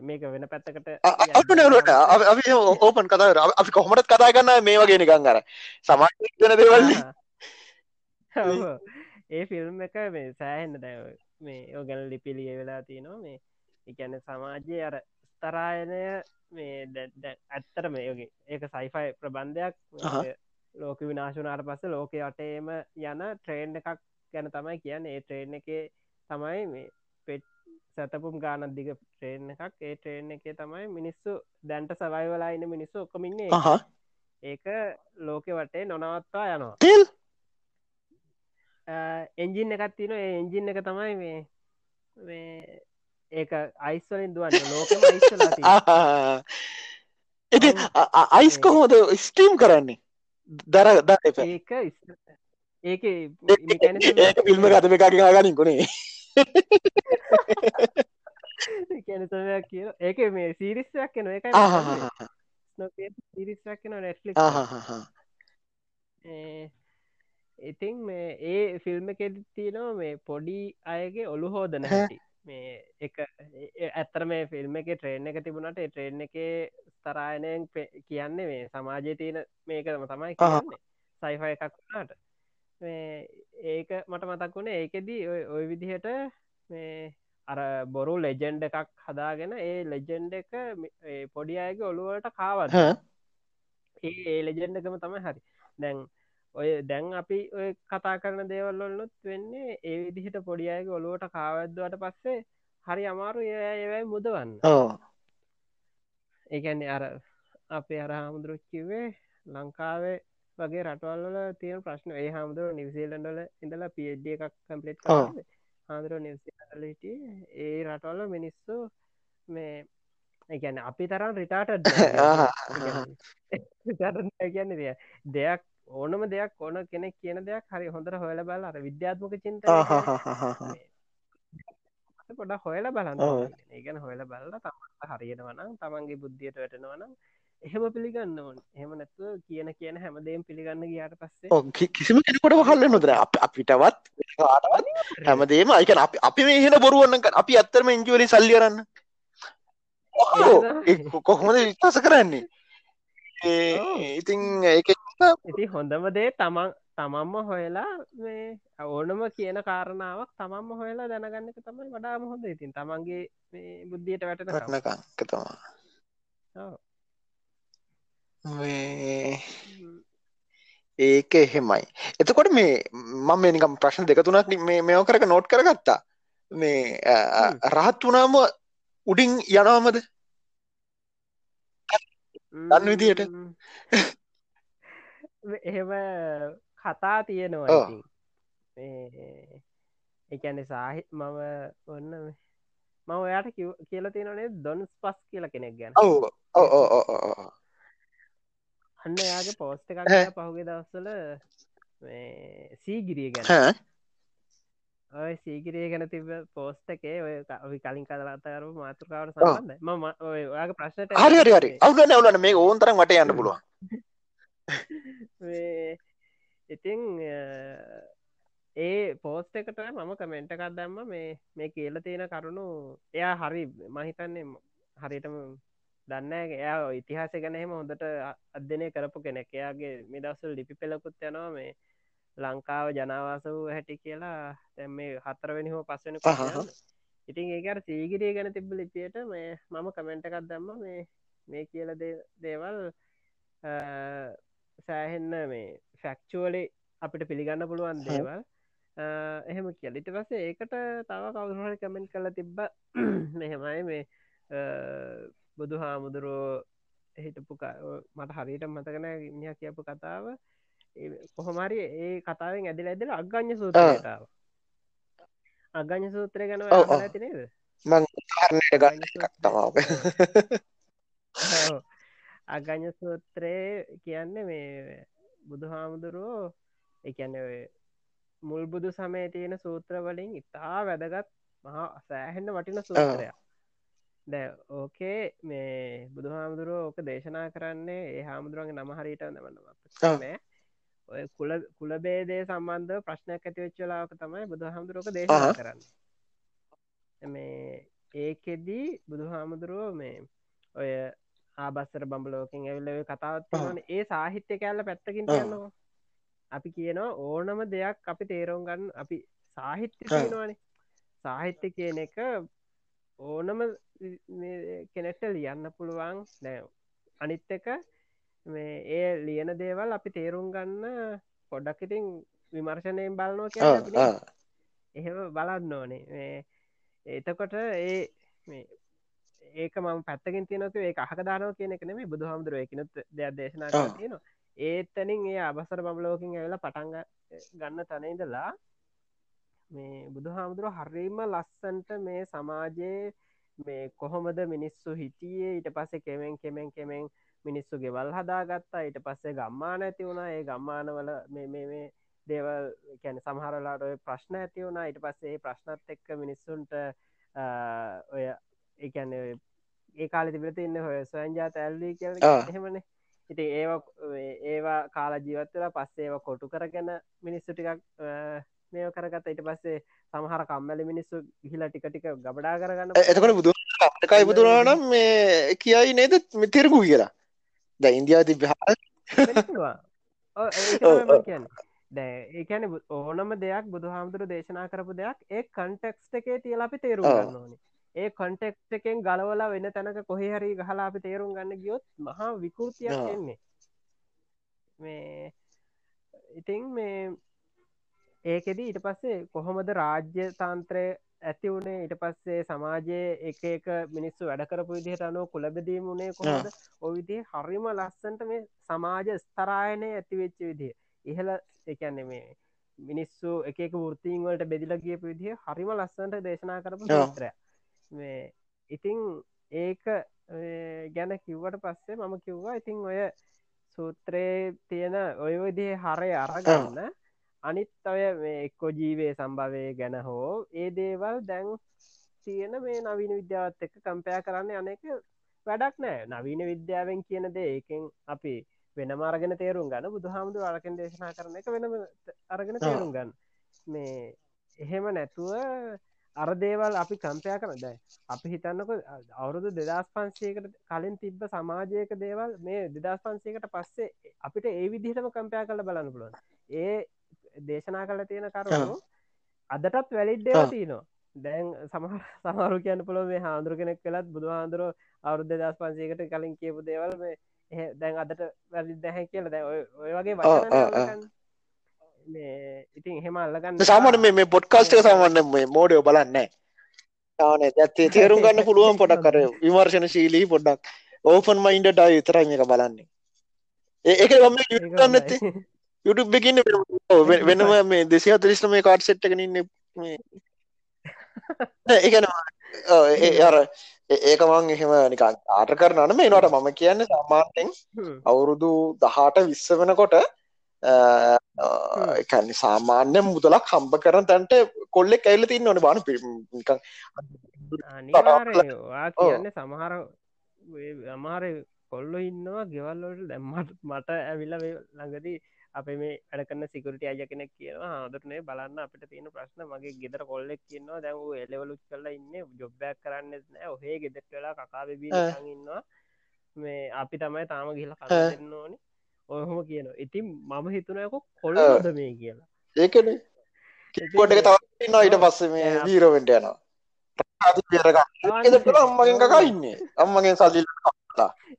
මේක වෙන පැත්තකට අපනලට අපි ඕපන් කතාර අපි කොහොමටත් කතා කරන්න මේ වගේ නිකං අර සමාජ වෙන දේවල් ඒ ෆිල්ම් එක මේ සෑහෙන්න දැව මේ ඕගැන ලිපිලිය වෙලා තියනවා. මේ එකැන සමාජය අර ස්තරායනය මේ ඇත්තර මේගේ ඒක සයිෆයි ප්‍රබන්ධයක්. ලෝක විනාශනාට පස්ස ලෝක අටේම යන ට්‍රේන්් එකක් ගැන තමයි කියන්න. ඒ ට්‍රේන් එක තමයි මේ සැතපුම් ගානත් දිග ට්‍රේන් එකක්. ඒ ට්‍රේන් එක තමයි මිනිස්සු දැන්ට සවයිවලා ඉන්න මිනිස්සු ඔක්කමින්නේ ඒක ලෝකෙ වටේ නොනවත්වා යනවා. එන්ජින් එකත් තින එන්ජින් එක තමයි මේ මේ ඒක අයිස්වලින් දුවන්න. ඉති අයිස් කොහොමද ස්ටීම් කරන්නේ? දර ද ඒක ඒක පිල්ම ගතම එකගේ ගනින් කොනේ කැනතමයක් කිය ඒක මේ සිරිස්සයක් කෙන එක සිරිස්සක් කෙන නෙට්ලි ඉතින් මේ ඒ ෆිල්ම් කෙ තියනවා මේ පොඩි අයගේ ඔලු හෝදන මේ එක ඇත්තර මේ ෆිල්ම් එක ට්‍රේන් එක තිබුණට ට්‍රේන් එක ස්තරායනයෙන් කියන්නේ මේ සමාජය තියෙන මේකම තමයි කියන්නේ සයිෆය එකක් වුණාට ඒක මට මතක් වුණේ ඒකෙදී ඔය විදිහට මේ අර බොරු ලෙජෙන්ඩ එකක් හදාගෙන ඒ ලෙජෙන්ඩ එක පොඩි අයගේ ඔළුවලට කාවත් ඒ ලෙජෙන්ඩ එකම තමයි හරි. දැන් ඔය දැන් අපි ඔය කතා කරන දේවල්ලොල්ලොත් වෙන්නේ ඒ විදිහට පොඩියයක ඔලුවට කාවද්දුවට පස්සේ හරි අමාරු ඒවයි මුදවන්න. ඒකන්නේ අර අපේ අර හාමුදුරුච්චිවේ ලංකාවේ වගේ රටවල්ල තියෙන ප්‍රශ්න. ඒ හාමුදුරුව නිවසිීලන්ඩල ඉඳලා පිඩ්ඩ එකක් කම්පලට් හාදුරුව නිවසිට ඒ රටවල්ල මිනිස්සු මේ ඒගැන අපි තරම් රිටාට කියන්න දෙයක්. ඕනම දෙයක් ඕන කෙනෙක් කියන දෙයක් හරි හොඳර හොල බල අර විද්‍යාත්මක චින්ත පොඩ හොයල බලන්න ඒගැන හොයල බලලා තමට හරියෙනවනම් තමන්ගේ බුද්ධියට වැටෙනවනම් එහෙම පිළිගන්න ඕන. එහෙම නැත්ව කියන කියන හැමදේම් පිළිගන්න ගයාට පස්සේ කිසිම කෙනෙකොට හල්ල නොදර අපිටවත් හැමදේම අයිකන අපි අපි මේ හෙන බොරුවන්න අපි අත්තරම ඉංජුවරි සල්ලියරන්න කොහොමද විශ්වාස කරන්නේ? ඉතින් ඉති හොඳම දේ තමන් තමන්ම හොයලා මේ ඕනම කියන කාරණාවක් තමන්ම හොයලා දැනගන්න එක තමයි වඩාම හොඳ. ඉතින් තමන්ගේ බුද්ධියට වැටන රටනකංක තමා ඒක එහෙමයි. එතකොට මේ මම මේනිකම් ප්‍රශ්න දෙක තුනක් මේ මෙෝ කරක නෝට් කරගත්තා. මේ රහත් වනාම උඩින් යනවාමද? දන්න විදියට. එහෙම කතා තියෙනවා එකන සාහි මම ඔන්න මම ඔයාට කියල තියෙනනේ දොන්ස් පස් කියල කෙනෙක් ගැන අන්න යාගේ පෝස්ට එකක් පහුගේ දවස්සල සීගිරිය ගැන. ඔය සීගිරිය ගැන තිබ පෝස්ට එකේ ඔය අපි කලින් කදලාතකරු මාතෘකාවට සබන්න ම ඔයාගේ ප්‍රශ්නට හරි හරි අවුලන අවුලන මේ ඕන්තරම් වට යන්න පුළුවන්. ඉතිං ඒ පෝස්ට එකට මම කමෙන්ට එකක් දැම්ම. මේ මේ කියල තියෙන කරුණු එයා හරි මහිතන්නේ හරිටම දන්න එයා ඉතිහාස ගැන එහෙම හොඳට අධ්‍යනය කරපු කෙනෙක්. එයාගේ මිදස්සල් ලිපි පෙළකුත් යනවා. මේ ලංකාව ජනවාස වූ හැටි කියලා. තැම් මේ හතරවෙනි හෝ පස්සෙන ඉතින් ඒකට සීගිරිය ගැන තිබ්බ ලිපියට මේ මම කමෙන්ට එකක් දැම්ම. මේ මේ කියල දේවල් සෑහෙන්න මේ ෆැක්චුවලි අපිට පිළිගන්න පුළුවන් දේවල්. එහෙම කියල. ඉට පස්සේ ඒකට තව කවුහරි කමෙන්ට් කල තිබ්බ. මෙහෙමයි මේ බුදු හාමුදුරුවෝ හිටපු මට හරිට මතකන ඉහ කියපු කතාව. කොහොමරි ඒ කතාවෙන් ඇදිල ඇදල අග්ගඥ සූත්‍රතාව අගඥ සූත්‍රය ගැන ඇතිනේද අගඥ සූත්‍රයේ. කියන්න මේ බුදු හාමුදුරුවෝ එකන්න මුල් බුදු සමය තියෙන සූත්‍ර වලින් ඉතා වැදගත් මහා සෑහෙන්න්න වටින සූත්‍රයක් දැ ඕකේ මේ බුදු හාමුදුරුව ඕක දේශනා කරන්නේ ඒ හාමුදුරුවන්ගේ නම හරිට නමන්න නෑ ඔය කුල කුලබේදේ සම්බන්ධ ප්‍රශ්නයක් ඇතිවෙච්චලාක තමයි බුදු හාමුදුරුවක දේශනා කරන්න. මේ ඒකෙදී බුදු හාමුදුරුව මේ ඔය ආබස්සර බම්බලෝකින් ඇවිල්ල කතාවත්වන ඒ සාහිත්‍ය කෑල්ල පැත්තකින් කියන්නවා අපි කියනවා ඕනම දෙයක් අපි තේරුම් ගන්න අපි සාහිත්‍ය තියෙනවානේ සාහිත්‍ය කියන එක ඕනම කෙනෙක්ට ලියන්න පුළුවන් නෑ අනිත් එක මේ ඒ ලියන දේවල් අපි තේරුම් ගන්න පොඩක් ඉතින් විමර්ශනයෙන් බලනවා කිය එහෙම බලන්න ඕනේ. එතකොට ඒ ඒක මම පැත්තකින් තියනක ඒ අහක දානව කියන එක නෙමේ බුදු හාමුදුරුව එකනුත් දෙයක් දේශනා තියෙනවා. ඒත්තනින් ඒ අබසර බබලෝකින් ඇවෙලා පටන්ග ගන්න තනයිදලා මේ බුදු හාමුදුරුව හරිම ලස්සන්ට මේ සමාජයේ මේ කොහොමද මිනිස්සු හිටියේ? ඊට පස්සේ කෙමෙන් කෙමෙන් කෙමෙන් මිනිස්සු ගෙවල් හදාගත්තා. ඊට පස්සේ ගම්මාන ඇති වුණා. ඒ ගම්මානවල මේ දේවල් කැන සමහරලාට ඔය ප්‍රශ්න ඇති වුණා. ඊට පස්සේ ප්‍රශ්නත් එක්ක මිනිස්සුන්ට ඔය ඒකැන ඒ කාල තිබිලති ඉන්න හොය ස්වයන්ජාත ඇල්ලී කියල එහෙමනේ. ඉති ඒවා ඒවා කාල ජීවත්වලා පස්සේ ඒවා කොටු කරගෙන මිනිස්සු ටිකක් මේ කරගත ඉට පස්සේ සමහර කම්මැලි මිනිස්සු ගිහිලා ටික ටික ගබඩා කරගන්න එතකට බුදු කයි බුදුරනම් මේ කියයි නේද? මෙතිරකු කියලා. ද කියන්න. දැ ඒකැන ඕනම දෙයක් බුදු හාමුදුරු දේශනා කරපු දෙයක් ඒ කන්ටෙක්ස්ට එකේ තියල අපි තේරුම් ගන්න ඕනේ. ඒ කොන්ටෙක්් එකෙන් ගලවලා වෙන තැනක කොහේ හරි ගහලා අපි තේරුම් ගන්න ගියොත් මහා විකෘතියක් එන්නේ. මේ ඉතිං මේ ඒකෙද ඊට පස්සේ කොහොමද රාජ්‍ය තන්ත්‍රය ඇති වුණේ ඊට පස්සේ සමාජයේ එක එක මිනිස්සු වැඩකරපු විදිහට අනුව කුලබදීම වුණේ කොහොද ඔවිදිේ හරිම ලස්සන්ට මේ සමාජ ස්තරායනය ඇතිවෙච්ච විදිහ. ඉහල එකන්නේ මේ මිනිස්සු එක වෘතිීන් වලට බෙදිල කියපු විදිහ හරිම ලස්සන්ට දේශනා කරපු සූත්‍රය මේ ඉතිං ඒක ගැන කිව්වට පස්සේ මම කිව්වා ඉතිං ඔය සූත්‍රයේ තියෙන ඔය විදිේ හරය අරගන්න අනිත් අය මේ එක්කො ජීවේ සම්භවය ගැන හෝ ඒ දේවල් දැන් තියෙන මේ නවීන විද්‍යාවත් එක්ක කම්පයා කරන්න අනෙක වැඩක් නෑ. නවීන විද්‍යාවෙන් කියන දේ ඒකෙන් අපි වෙන මාර්ගෙන තේරුම් ගන්න. බුදු හාමුදුර අරකෙන් දේශනා කරන එක වෙනම අරගෙන තේරුම් ගන්න. මේ එහෙම නැතුව අර දේවල් අපි කම්පයා කරන දැයි අපි හිතන්නක අවුරුදු දෙදස් පන්සේකට කලින් තිබ්බ සමාජයක දේවල් මේ දෙදස් පන්සේකට පස්සේ අපිට ඒ විදිහටම කම්පයා කල බලන්න පුළුවන්. ඒ දේශනා කල තියෙන කරුණු අදටත් වැලිඩ්ඩව තියනවා. දැන් සමහ සමරු කියන්න පුළ මේ හාන්දුර කෙනෙක් කළත් බුදු හාන්දුර අවුද්ධ දස් පන්සේකට කලින් කියපු දේවල් මේ දැන් අදට වැලි දැහැ කියල. දැ ඔය වගේ වචන ඉතින් හෙම අල්ලගන්න සාමන මේ පොඩ්කාස්ටක සමන්න මේ මෝඩයෝ බලන්න තාන ඇත්තේ තේරුම් ගන්න පුළුවන් පොඩක් කර විමර්ශන ශීලී පොඩ්ඩක් ඕපන් මයින්ඩට විතරයි මේක බලන්නේ. ඒක ගම ගන්නඇති YouTube එකන්න වෙනම මේ දෙසි අතරිස්ට මේ. කාඩ් සෙට් එකනන්න ඒකන අර ඒක මං එහෙම නිකන් ආට කරනන මේ නට මම කියන්න සාමාන්‍යෙන් අවුරුදු දහට විස්ස වෙනකොට එකන්න සාමාන්‍ය මුදලක් හම්බ කරන තැන්ට කොල්ලෙක් ඇල්ල තින්න ඕන බාන පිකන් කියන්න සමහර අමාර කොල්ලො ඉන්නවා ගෙවල්ලට දැම්මට මට ඇවිල්ල ළඟදී අප මේ අඩකන්න සිකට අය කෙනෙක් කියනවා හාදුරනේ බලන්න අපිට තියෙන ප්‍රශ්න. මගේ ගෙදර කොල්ලෙක් කියන්නවා දැව එලවලුච් කරලා ඉන්න ජොබ්බයක් කරන්න ඔහේ ගෙදෙට වෙලා කකාබබී ඉන්නවා. මේ අපි තමයි තාම ගිල කන්න ඕනි. ඔහොම කියන ඉතින් මම හිතුනයක කොල්ලද මේ කියලා. ඒකන. කොට එක තවන්න ඊට පස්ස මේ වීරවෙන්ට යනවා. අම්මගෙන් කකා ඉන්නේ. අම්මගෙන් සල්ලි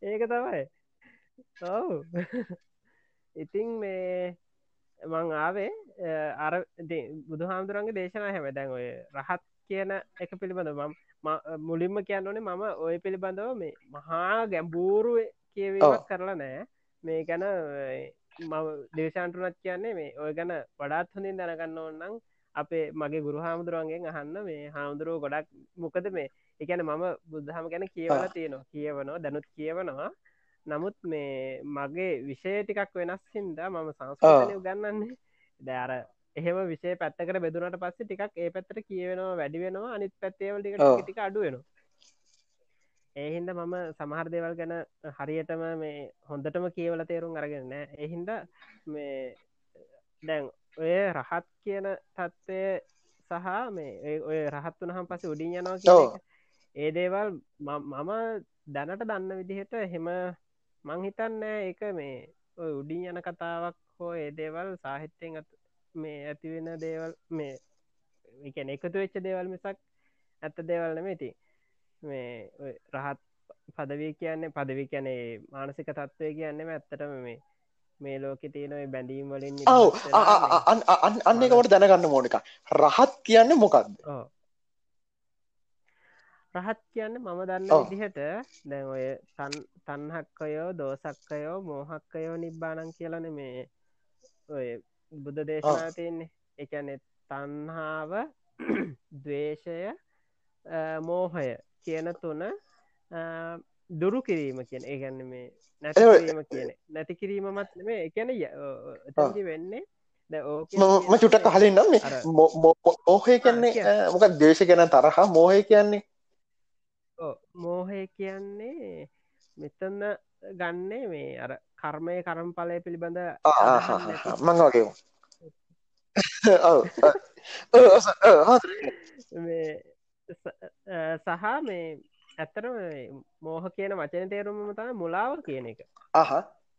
ඒක තමයි. ඔව් ඉතිං මේ මං ආවේ අර බුදු හාමුදුරන්ගේ දේශනා හැම දැන් ඔය රහත් කියන එක පිළිබඳ මම මුලින්ම කියන්න ඕනේ මම ඔය පිළිබඳව මේ මහා ගැම්බූරුව කියවීමක් කරලා නෑ මේ ගැන දේශාන්ටුනත් කියන්නේ මේ ඔය ගැන වඩාත් හොඳින් දැනගන්න ඕන්නම් අපේ මගේ ගුරු හාමුදුරුවන්ගෙන් අහන්න මේ හාමුදුරුව ගොඩක් මොකද මේ එකන මම බුද්ධහම ගැන කියවල තියෙනවා කියවනවා දැනුත් කියවනවා නමුත් මේ මගේ විෂය ටිකක් වෙනස් හින්දා මම සංස්කෘතනය ගන්නන්නේ දෑර එහෙම විෂය පැත්තකට බෙදුනට පස්සේ ටිකක් ඒ පැත්තට කියවෙනවා වැඩි වෙනවා අනිත් පැත්තේවල ටික ටික අඩු වෙනවා. ඒහින්ද මම සමහර දේවල් ගැන හරියටම මේ හොඳටම කියවල තේරුම් අරගන්න එහින්ද මේ දැන් ඔය රහත් කියන තත්ත්වය සහ මේ ඔය රහත් වනහම් පස උඩින් යනවා ඒ දේවල් මම දැනට දන්න විදිහට හෙම මංහිතන්න එක මේ උඩින් යන කතාවක් හෝ ඒ දේවල් සාහිත්‍යයෙන් මේ ඇතිවෙන දේවල් මේ එකන එකතු වෙච්ච දේවල් මිසක් ඇත්ත දේවල් නෙමේති මේ රහත් පදවී කියන්නේ පදවි කියනේ මානසික තත්ත්වය කියන්නෙම ඇත්තටම මේ මේ ලෝක තියෙනයි බැඳීම් වලින් ඔව අන්න එකට දැනගන්න මෝනික රහත් කියන්න මොකක්ද රහත් කියන්න මම දන්න විදිහට. දැන් ඔය තන් තන්හක්කයෝ දෝසක්කයෝ මෝහක්කයෝ නිබ්බානන් කියලන මේ ඔය බුද්ධ දේශනා තියන්නේ. එකනෙ තන්හාාව දවේශය මෝහය කියන තුන දුරු කිරීම කියන. ඒගැන්න මේ නැතිරීම කියන නැති කිරීමමත් මේ එකන තැදි වෙන්නේ ම. චුටක් කහලින් නම් මෝහය කියන්නේ මොක දේශ ගැන තරහා. මෝහය කියන්නේ මෝහය කියන්නේ මෙතන්න ගන්නේ මේ අර කර්මය කරම් පලය පිළිබඳ මං වගේ සහ මේ ඇත්තරම මෝහ කියන වචන තේරුම තම මුලාව කියන එක. අහ.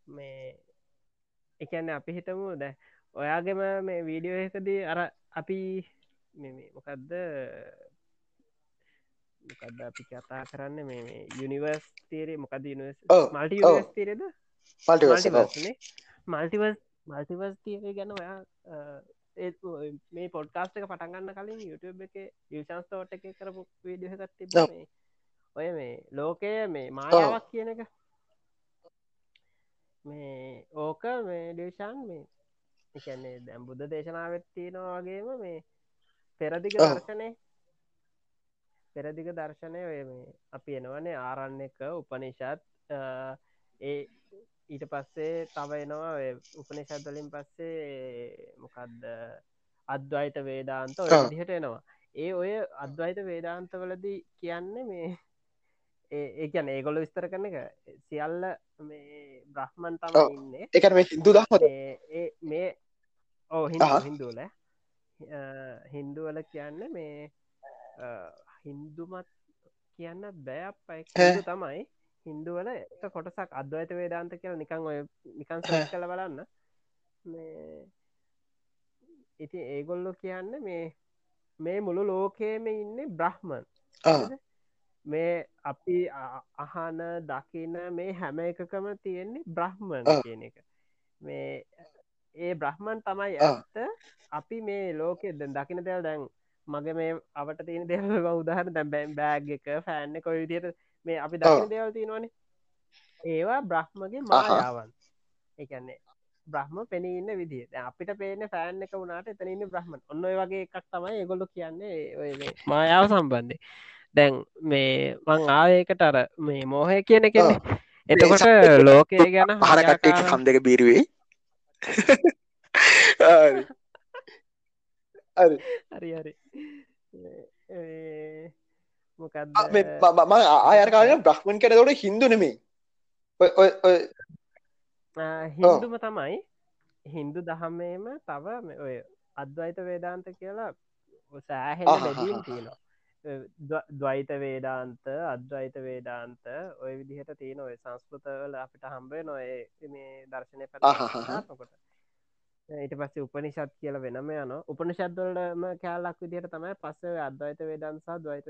මේ එකන්න අපි හිතමු ද ඔයාගෙම මේ වීඩියෝ එකදී අර අපි මොකක්ද මොකක්ද අපි කතා කරන්න? මේ යුනිවර්ස් තේරේ මොකද මල්ටි තේරෙද මල්ටිවස් මල්ටිවස් තේරේ ගැන ඔයා මේ පොඩ්කාස්ට එක පටන්ගන්න කලින් YouTube එක යුෂන්ස්තෝට එක කරපු වීඩියහකත් තිබ ඔය මේ ලෝකය මේ මායාවක් කියන එක. මේ ඕක මේ ඩේෂන් මේ එකන්නේ දැම් බුද්ධ දේශනාවත් තියෙනවා වගේම මේ පෙරදිග දර්ශනය පෙරදිග දර්ශනය ඔය මේ. අපි එනවනේ ආරන්න එක උපනිෂත් ඒ ඊට පස්සේ තව එනවා උපනිෂත්වලින් පස්සේ මොකක්ද අද්වයිත වේදාන්ත ඔය දිහට එනවා. ඒ ඔය අද්වයිත වේදාන්තවලදී කියන්නේ මේ ඒකන ඒගොල විස්තර කරන එක. සියල්ල මේ බ්‍රහ්මන් තම ඉන්න. එක මේ හිදු දහම මේ ඕ හිදු හින්දුවල හින්දුවල කියන්න මේ හින්දුමත් කියන්න බෑපයි තමයි. හින්දුවල එක කොටසක් අද්වයිත වේදාන්ත කියල නිකං ඔය නිකන් සහ කළ බලන්න. ඉති ඒගොල්ලො කියන්න මේ මේ මුළු ලෝකේම ඉන්න බ්‍රහ්මන්. මේ අපි අහන දකින මේ හැම එකකම තියෙන්නේ බ්‍රහ්මන් කියන එක. මේ ඒ බ්‍රහ්මන් තමයි ඇත්ත. අපි මේ ලෝකෙ දකින දෙල් දැන් මගේ මේ අපට තියෙන දෙව උදාහර දැබැම් බෑග් එක ෆෑන්න කොයි විදියට මේ අපි දකින දෙවල් තියෙනවානේ. ඒවා බ්‍රහ්මගේ මායාවන් එකන්නේ බ්‍රහ්ම පෙනීන්න විදි අපිට පේන ෆෑන් එක වුණට එතනන්න බ්‍රහ්මන් ඔන්න වගේ එකක් තමයි ගොල්ලො කියන්නේ මායාව සම්බන්ධය දැන් මේ මං ආයකට අර මේ මෝහය කියන කෙනෙ එතකොට ලෝකය ගැන හරකට්ට කම් දෙක බීරුවේ. හරි හරි මොකද මම ආයරකාලන බ්‍රහ්මන් කරතවට හින්දු නෙමේ හින්දුම තමයි. හින්දු දහමේම තව ඔය අද්වයිත වේදාන්ත කියලා සෑහෙන ලැබීම් තියෙනවා. දවයිත වේදාන්ත අද්වයිත වේදාන්ත ඔය විදිහට තියෙන ඔය සංස්කෘතවල අපිට හම්බේ නොය මේ දර්ශනය පකොට ඊට පස්සේ උපනිෂත් කියල වෙනම යන උපනිෂත්වලම කෑල්ලක් විදිහට තමයි පස්සේ අද්වයිත වේදන්සා දවයිත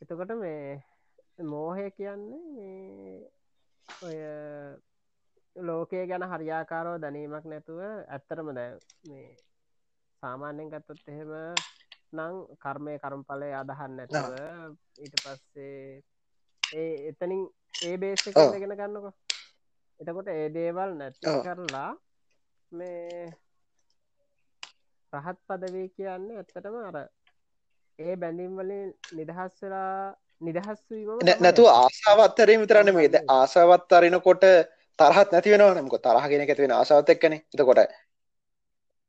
එතකොට මේ මෝහය කියන්නේ ඔය ලෝකය ගැන හරියාකාරෝ දැනීමක් නැතුව ඇත්තරම දැ මේ සාමාන්‍යෙන් ගත්තොත් එහෙම නං කර්මය කරම්පලය අදහන්න නැතුව ඊට පස්සේ ඒ එතනින් ඒ බේස ගෙන ගන්නකො එතකොට ඒ දේවල් නැති කරලා මේ රහත් පදවී කියන්නේ ඇත්තටම අර ඒ බැඳීම් වලින් නිදහස් වෙලා නිදහස්වීම නැතු ආසාවත්තරේ විතරන්න මේද ආසාවත් අරනකොට තරහත් නැති වෙනවා නමක තරහගෙන ඇතිවෙන ආසාවත් එක්කන. එතකොට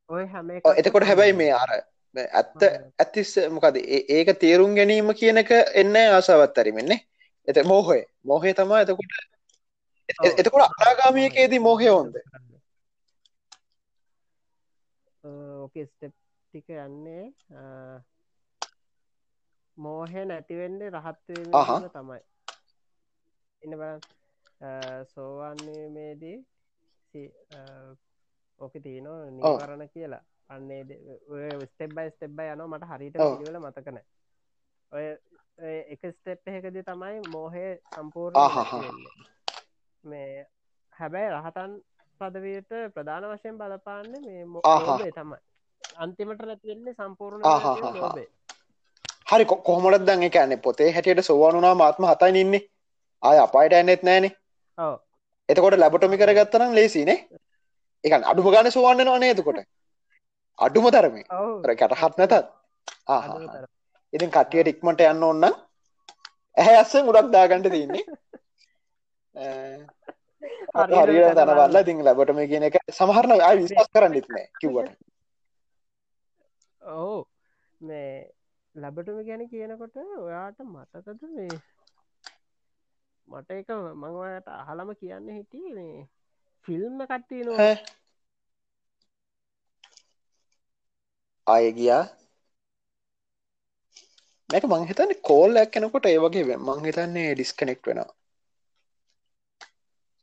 ඔය හැම එතකොට හැබැයි මේ අර ඇත්ත ඇතිස් මොකද ඒක තේරුම් ගැනීම කියන එක එන්න ආසාවත් ඇරිමෙන්නේ එත මෝහය. මෝහය තමා එතකොට එතකොට අනාගාමියකේදී මෝහය හොන්ද ඕකේ ස්ටෙප් ටික යන්නේ මෝහය නැතිවෙන්නේ රහත්වීම තමයි එන්න බ සෝවන්නේමේදී ඕක තියනෝ නිවරණ කියලා අන්නේ ස්ටෙබ්බයි ස්ටෙබ්බයි යන මට හරිට පිළිවෙල මතකන ඔය එක ස්ටෙප් එකකද තමයි මෝහය සම්පූර්ණ මේ හැබැයි රහතන් පදවයට ප්‍රධාන වශයෙන් බලපාන්න මේ මෝබේ තමයි. අන්තිමට නැතිවෙන්නේ සම්පූර්ණ ලෝබේ හරි කොහොමටත් දන්න එකන්නේ පොතේ හැටියට සෝවානුනා මාත්ම හතයි ඉන්නේ. ආය අපායට ඇන්නෙත් නෑනේ එතකොට ලැබටොමි කරගත්තනම් ලේසිනේ එකන් අඩුම ගාන සුවන්න නවා නේතකොට අඩුම තරමේ කැටහත් නැතත්. ඉතින් කටියට ඉක්මට යන්න ඔන්න ඇහැ අස්සෙන් උඩක් දාගන්නට තියන්නේ හරි දනවල්ල ඉතින් ලැබටම කියන එක සමහරන අය විශවාස් කරන්න ඉත්නෑ කිව්වට. ඔහු මේ ලැබටම ගැන කියනකොට ඔයාට මතකද මේ මට එක මංවට අහලම කියන්න හිටිය මේ ෆිල්ම් කට්ටිය නො අය ගියා. මේක මංහිතන්න කෝල් ඇක්කෙනකොට ඒ වගේ මං හිතන්නේ ඩිස්කනෙක්් වෙනවා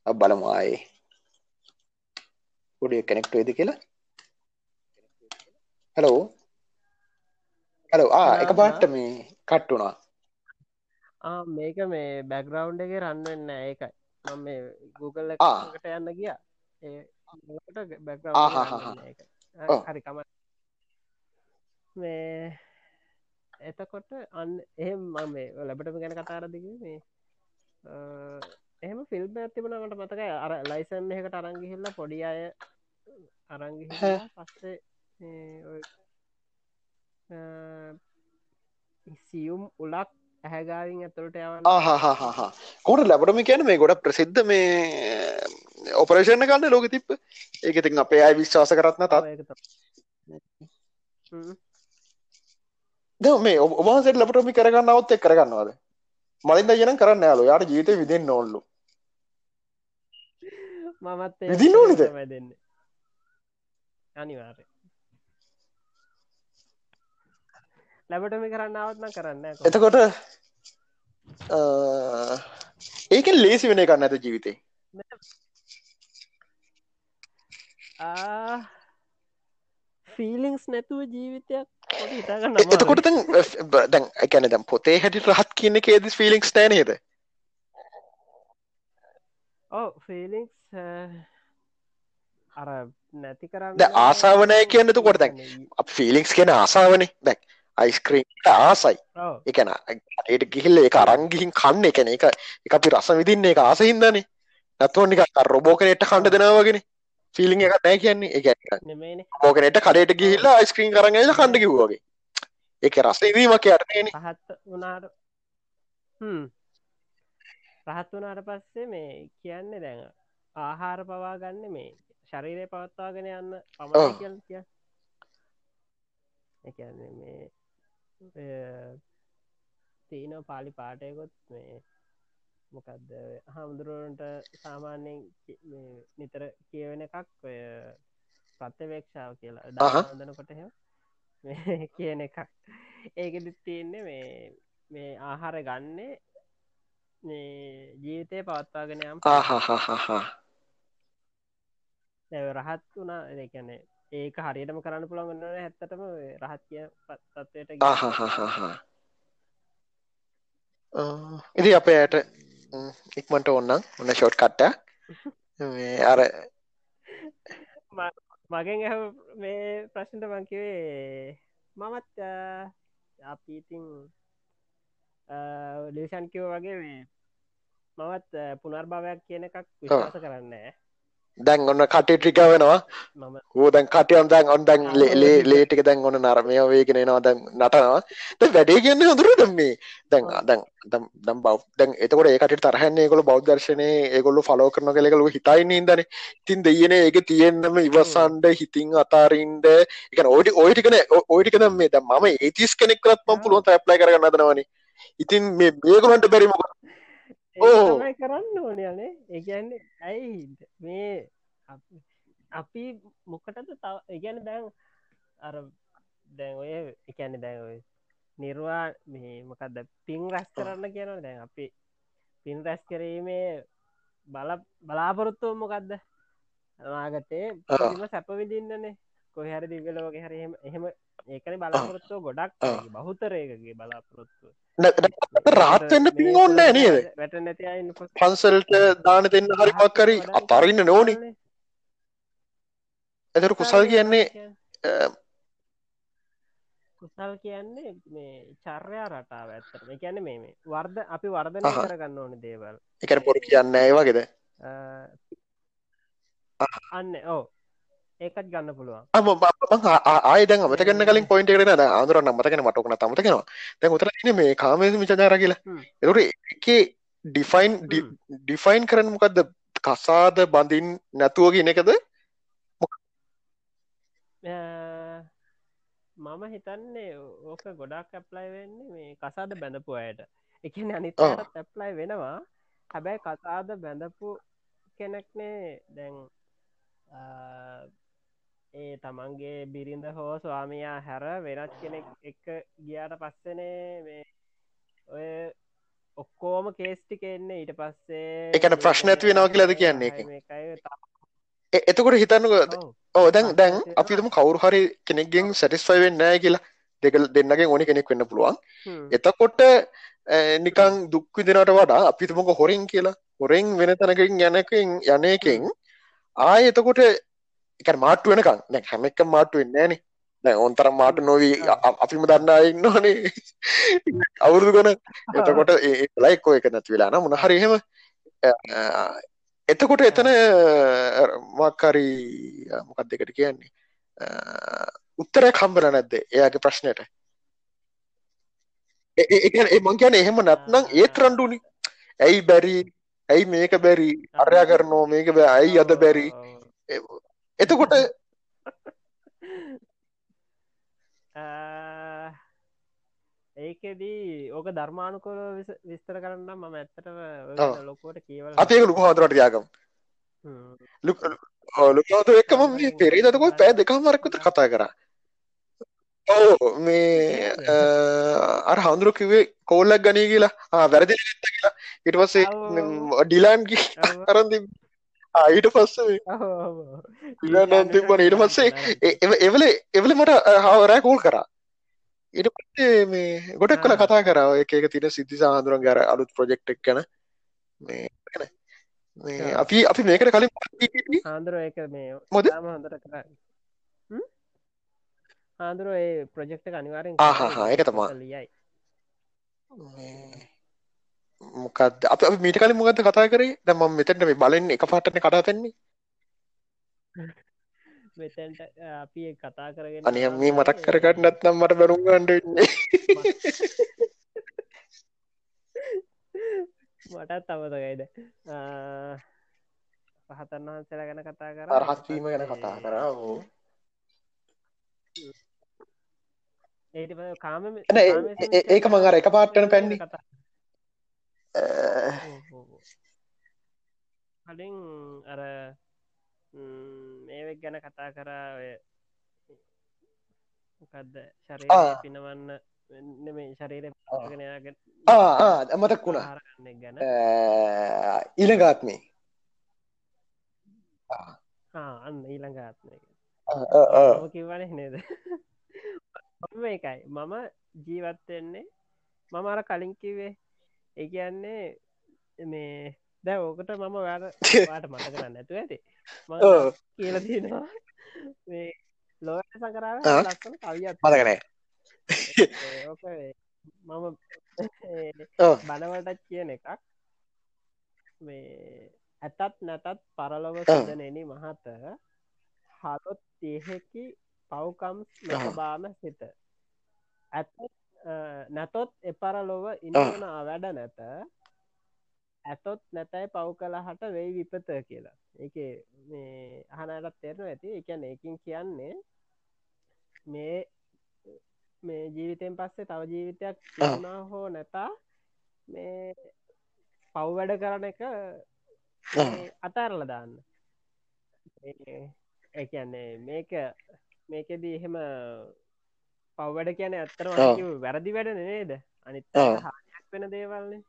බලමු. ආයේ උඩිය කනෙක්ට වෙද කියලා? හැලෝ හැලෝ ආ එක පාට්ට මේ කට්ටුනා මේක මේ බැග්‍රවන්් එක රන්නන්න ඒකයි. මම මේ Google එකට යන්න ගිය. හරිකම මේ එතකොට අන්න එහෙම මම මේ ලැබටම ගැන කතාරදික මේ එහෙම ෆිල්ම් ඇතිබනට මතකයි. අර ලයිසන් එකට අරංගිහිල්ල පොඩි අය අරංගි පස්සේ සියුම් උලක් ඇහැගාවින් ඇතුළට යවන්න. කොට ලැබටම කියන මේ ගොඩ ප්‍රසිද්ධ මේ ඔපරේෂණ කන්න ලෝක තිප්ප ඒක ඉතින් අපේ අයි විශ්වාස කරත්න ද මේ ඔබහන්සට ලබටමි කරගන්න අවත් එක් කරගන්නවාද? මලින්ද ජන කරන්න යාලු යාට ජීවිත විදිෙන් නොල්ලු මමත් විදින්න ඕනිද? දෙන්න. අනිවාරය ලැබටමි කරන්න අවත්න කරන්න එතකොට ඒක ලේසි වෙන කන්න ඇත ජීවිතේ? ෆීලිංස් නැතුව ජීවිතයක් එතකොට දැන් එකැන දැම් පොතේ හැටි රහත් කියන්න ඒද ෆිලික්ස් නෑනේද ඕ ෆිලික්ස් අර නැති කරන්න ආසාාවනය කියන්නතු කොට දැන් ෆිලික්ස් කියන ආසාාවනේ. දැක් අයිස්ක්‍රීම්ට ආසයි. එකන ඒට ගිහිල්ල එක අරංගිහින් කන්න. එකන එක එක අපි රස විදින්න එක ආසහින්දනේ. නැතුවනික රොබෝකනට කණ්ඩ දෙනාවගෙන ෆිලිං එක නෑ කියන්නේ. එක මෝකනට කඩට ගිහිල්ලා අයිස්ක්‍රීම් කරගල කණ්ඩ කිව්වගේ එක රස ඉදීමක් යටන පහත් වනාට රහත් වනාට පස්සේ මේ කියන්න දැන් ආහාර පවා ගන්න මේ ශරීරය පවත්වාගෙන යන්න පමණ කිය එකන්න මේ තියන පාලි පාටයකොත් මේ මොකක්ද හාමුදුරුවන්ට සාමාන්‍යයෙන් නිතර කියවෙන එකක් ඔය ප්‍රත්්‍යවේක්ෂාව කියලා. දාදනකොට කියන එකක්. ඒකෙදත් තියෙන්නේ මේ මේ ආහාර ගන්නේ ජීවිතය පවත්වාගෙන යම් රහත් වුණා. එකැනේ ඒක හරියටම කරන්න පුළන්ගන්න හැත්තටම රහත් කිය තත්වයට ඉදි අපේ ඇයට ඉක්මට ඔන්න ඔන්න ෂෝට් කට්ට අර මගෙන් ඇහ මේ ප්‍රශ්නට මංකිවේ මමත් අපීතින් ලේෂන් කිව වගේ මේ මවත් පුනර්භාවයක් කියන එකක් විශවාස කරන්න දැන් ඔන්න කටේ ට්‍රික වෙනවා. හෝ දැන් කටයම් දැන් ඔන් දැන් ටික. ලේටික දැන් ඔන්න නරමය වේගෙන එනවා දැන් නටනවා. දැන් වැඩේ කියන්නේ හොඳට දැන් මේ දැන්. දැන් දැන් දැන් බෞ දැන් එතකොට ඒ කටට තරහන්නේ ඒගොල්ලෝ බෞද්ධ දර්ශනේ ඒගොල්ලෝ ෆලෝ කරනවා කියලා ඒගොල්ලෝ හිතයින්නේ ඉඳනේ ඉතින් දෙයියනේ ඒක තියෙන්නම ඉවසන්න හිතින් අතාරින්න ඒ කියන්නේ ටික ඔය ටිකනේ ඔය ටික දැන් මේ දැන් මම ඒතිස් කෙනෙක් කරත් මම. පුළුවන් තරම් ඇප්ලයි කරගන්න හදනවනේ. ඉතින් මේ මේගොල්ලන්ට බැරි මොකද ඒක ඕ. තමයි කරන්න ඕනයනේ ඒගැන්නේ ඇයි මේ අප- මොකටද තව ඒගැන දැන් අර දැන් ඔය එකන්න දැන් ඔය නිර්වා මේ මොකක්ද පින් රැස් කරන්න කියන දැන් අපි. පින් රැස් කිරීමේ බල බලාපොරොත්තුව මොකක්ද. පුදුම සැපවිදින්නනේ කොහරි දිවලෝක හරි එහෙම ඒකන බලාපොරොත්තුව ගොඩක්. බහුතරයකගේ බලාපොරොත්තුව නෑ- නෑ- රහත් වෙන්න පින් ඕනේ නෑ නේද? පන්සල්ට දාන දෙන්න හරි මොකක් හරි අතාරින්න නෝනේ එතකොට කුසල් කියන්නේ කුසල් කියන්නේ මේ චර්යා රටාව ඇත්තට මේ කියන්නේ මේ මේ වර්ධ අපි වර්ධනය අහහ. කරගන්න ඕන දේවල්. කියන්නේ පොඩි කියන්නේ නෑ ඒ වගේද අ, අන්න ඕ ඒකත් ගන්න පුළුවන්. ආ මම මම ආ- ආ- ආයෙ දැන් අමතක කරන්න කලින් පොයින්ට් එකට එනවා දැන් ආඳුරන්න අමතක වෙන මට ඔක නැත අමතක වෙනවා දැන් උතන තියෙන්නේ මේ කාමයේ මිචාචාරා කියලා. ඒතකොට ඒකේ ඩිෆයින්. ඩිෆයින් කරන්න මොකද්ද? කසාද බඳින් නැතුව කියන එකද? මම හිතන්නේ ඕක ගොඩක් ඇප්ලයි වෙන්නේ මේ කසාද බැඳපු අයට. එකන ආ. අනිතයටත් ඇප්ලයි වෙනවා. හැබැයි කසාද බැඳපු කෙනෙක්නේ දැන් ඒ තමන්ගේ බිරිඳ හෝ ස්වාමයා හැර වෙනත් කෙනෙක් එක ගියාට පස්සනේ මේ ඔය ඔක්කෝම කේස්ටික එන්නේ. ඊට පස්සේ කියන්නේ ප්‍රශ්න ඇති වෙනවා කියලාද කියන්නේ ඒකෙන්? එ- එතකොට හිතන්නකෝ ඕ දැන් දැන් ඇති අපි හිතමු කවුරු හරි කෙනෙක්ගෙන් සැටිස්ෆයි වෙන්නේ කියලා. දෙක දෙන්නගෙන් ඕනි කෙනෙක් වෙන්න පුළුවන්. එතකොට අ, නිකන් දුක් විඳිනවට වඩා අපි හිතමුකෝ හොරෙන් කියලා. හොරෙන් වෙන තැනකින් යනකින් යන එකෙන් ආයෙ එතකොට කියන්නේ මාට්ටු වෙනකන් දැන් හැම එකම මාට්ටු වෙන්නේ නැහනේ දැන් ඕන්තරම් මාට්ටු නොවි අපිම දන්න අය ඉන්නවනේ අවුරුදු ගණන් එතකොට ඒ ඒ වෙලා එක්කෝ එක නැති වෙලා නම් මොන හරි එහෙම එතකොට එතන මොකක් හරි මොකක්ද ඒකට කියන්නේ උත්තරයක් හම්බෙලා නැද්ද එයාගේ ප්‍රශ්නෙට ඒ කියන්නේ මං කියන්නේ එහෙම නැත්නම් ඒත් රණ්ඩුනේ ඇයි බැරි ඇයි මේක බැරි අරයා කරනවා මේක බෑ ඇයි අද බැරි එතකොට ඒකෙදී ඕක ධර්මානුකොල විස්තර කරන්න මම ඇත්තටම ඔව්. ලොකුවට කියවල අපි ලොකු හඳුරට යාගමු ලොකහතු එක්කම මේ පෙරේදකොයි පෑ දෙකමාරක් විතර කතා කරා. ඕ මේ අර හඳුරු කිවේ කෝල්ලක් ගනී කියලා. වැරදි කියලා. ඔව්. ඩිලාන්ගි කරදි ඊට පස්සේ තිබන ඊට පස්සේ එවල එවල මට හවරෑ කෝල් කරා ඊට පස්සේ මේ ගොඩක් කළ. කතා කරා එක එක තින සිද්ධි සාහඳුරන් ගර අලුත් ප්‍රජෙක්් එක් ගැන මේ. මේ. අපි අපි මේකට කලින් හාන්දුර ඒක මේ? තාම හොඳට කර හාදුර ඒ ප්‍රජෙක්්ට අනිවාරෙන් ආහා, ඒක තමා. ලියයි මොකක්ද අප මීට කලින් මොකක්ද කතා කරේ? දැන් මම මෙතනට මේ බලන්නේ එක පාටනේ කතා වෙන්නේ මෙතැන්ට අපි කතා කරගෙන අනේ මේ මතක් කරගන්න නැත්නම් මට බැනුම් ගන්න වෙන්නේ. මටත් අමතකයිද පහතන් වහන්සේලා ගැන කතා කර. අරහත් වීම ගැන කතා කරා ඕ ඒක මං අර එක පාටටම පැන්නේ. කතා කලින් අර මේවෙක් ගැන කතා කරා ඔය මොකක්ද ශරය. පිනවන්න නෙමේ ශරීර ආ. මතක් වුණා. ගැන. ඊළඟාත්මේ. අන්න ඊළඟ ආත්මය ආ, ආ, ආ. මම කිව්වන නේද? එකයි මම ජීවත්වෙන්නේ මම අර කලින් කිවේ ඒ කියන්නේ මේ දැ ඕකට මම වැට මට කරන්න ඇතු. ඇති. කියල තියෙනවා. මේ ලෝක සකරාව. ලස්සන කවියත් මතක නෑ ඕක මම ඔව්. බනවලටත් කියන එකක්. මේ ඇතත් නැතත් පරලොව සුදනෙන මහත. හලොත් තිහෙකි පව්කම් නොතබාම සිත. ඇත නැතොත් එපර ලොව ආ. ඉන්නවනා වැඩ නැත. ඇතොත් නැතැයි පව් කළහට වෙයි විපත කියලා. එක මේ අහනයටත් තෙරනු ඇති. එකන එකින් කියන්නේ මේ මේ ජීවිතයෙන් පස්සේ තව ජීවිතයක් තිබුණා හෝ නැතා මේ පව් වැඩ කරන එක අතාරල දාන්න. ඒන්නේ මේක මේකෙදී එහෙම පව්වැඩ කියන ඇත්තර වැරදි වැඩ නේද? අනිත් වෙන දේවල්න්නේ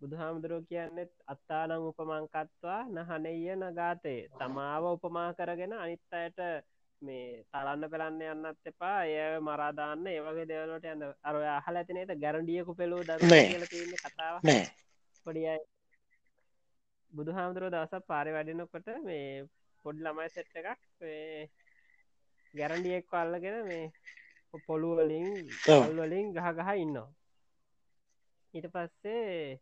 බුදුහාමුදුරුව කියන්නෙත් අත්තානං උපමංකත්වා නහනෙය නගාතේ. තමාව උපමා කරගෙන අනිත් අයට මේ තරන්න පෙරන්න යන්නත් එපා. එය මරාදාන්න ඒවගේ දෙවලට යන්න. අර අහල ඇතිනේට ගැරඩියකු පෙළූ ද කතාව පොඩියයි බුදුහාමුදුරුව දවස පාරි වඩිනකොට මේ පොඩ් ළමයි සෙට්ට එකක් ගැරන්ඩියෙක් අල්ලගෙන මේ පොළුවලින් ආ වලින් ගහ ගහ ඉන්නවා. ඊට පස්සේ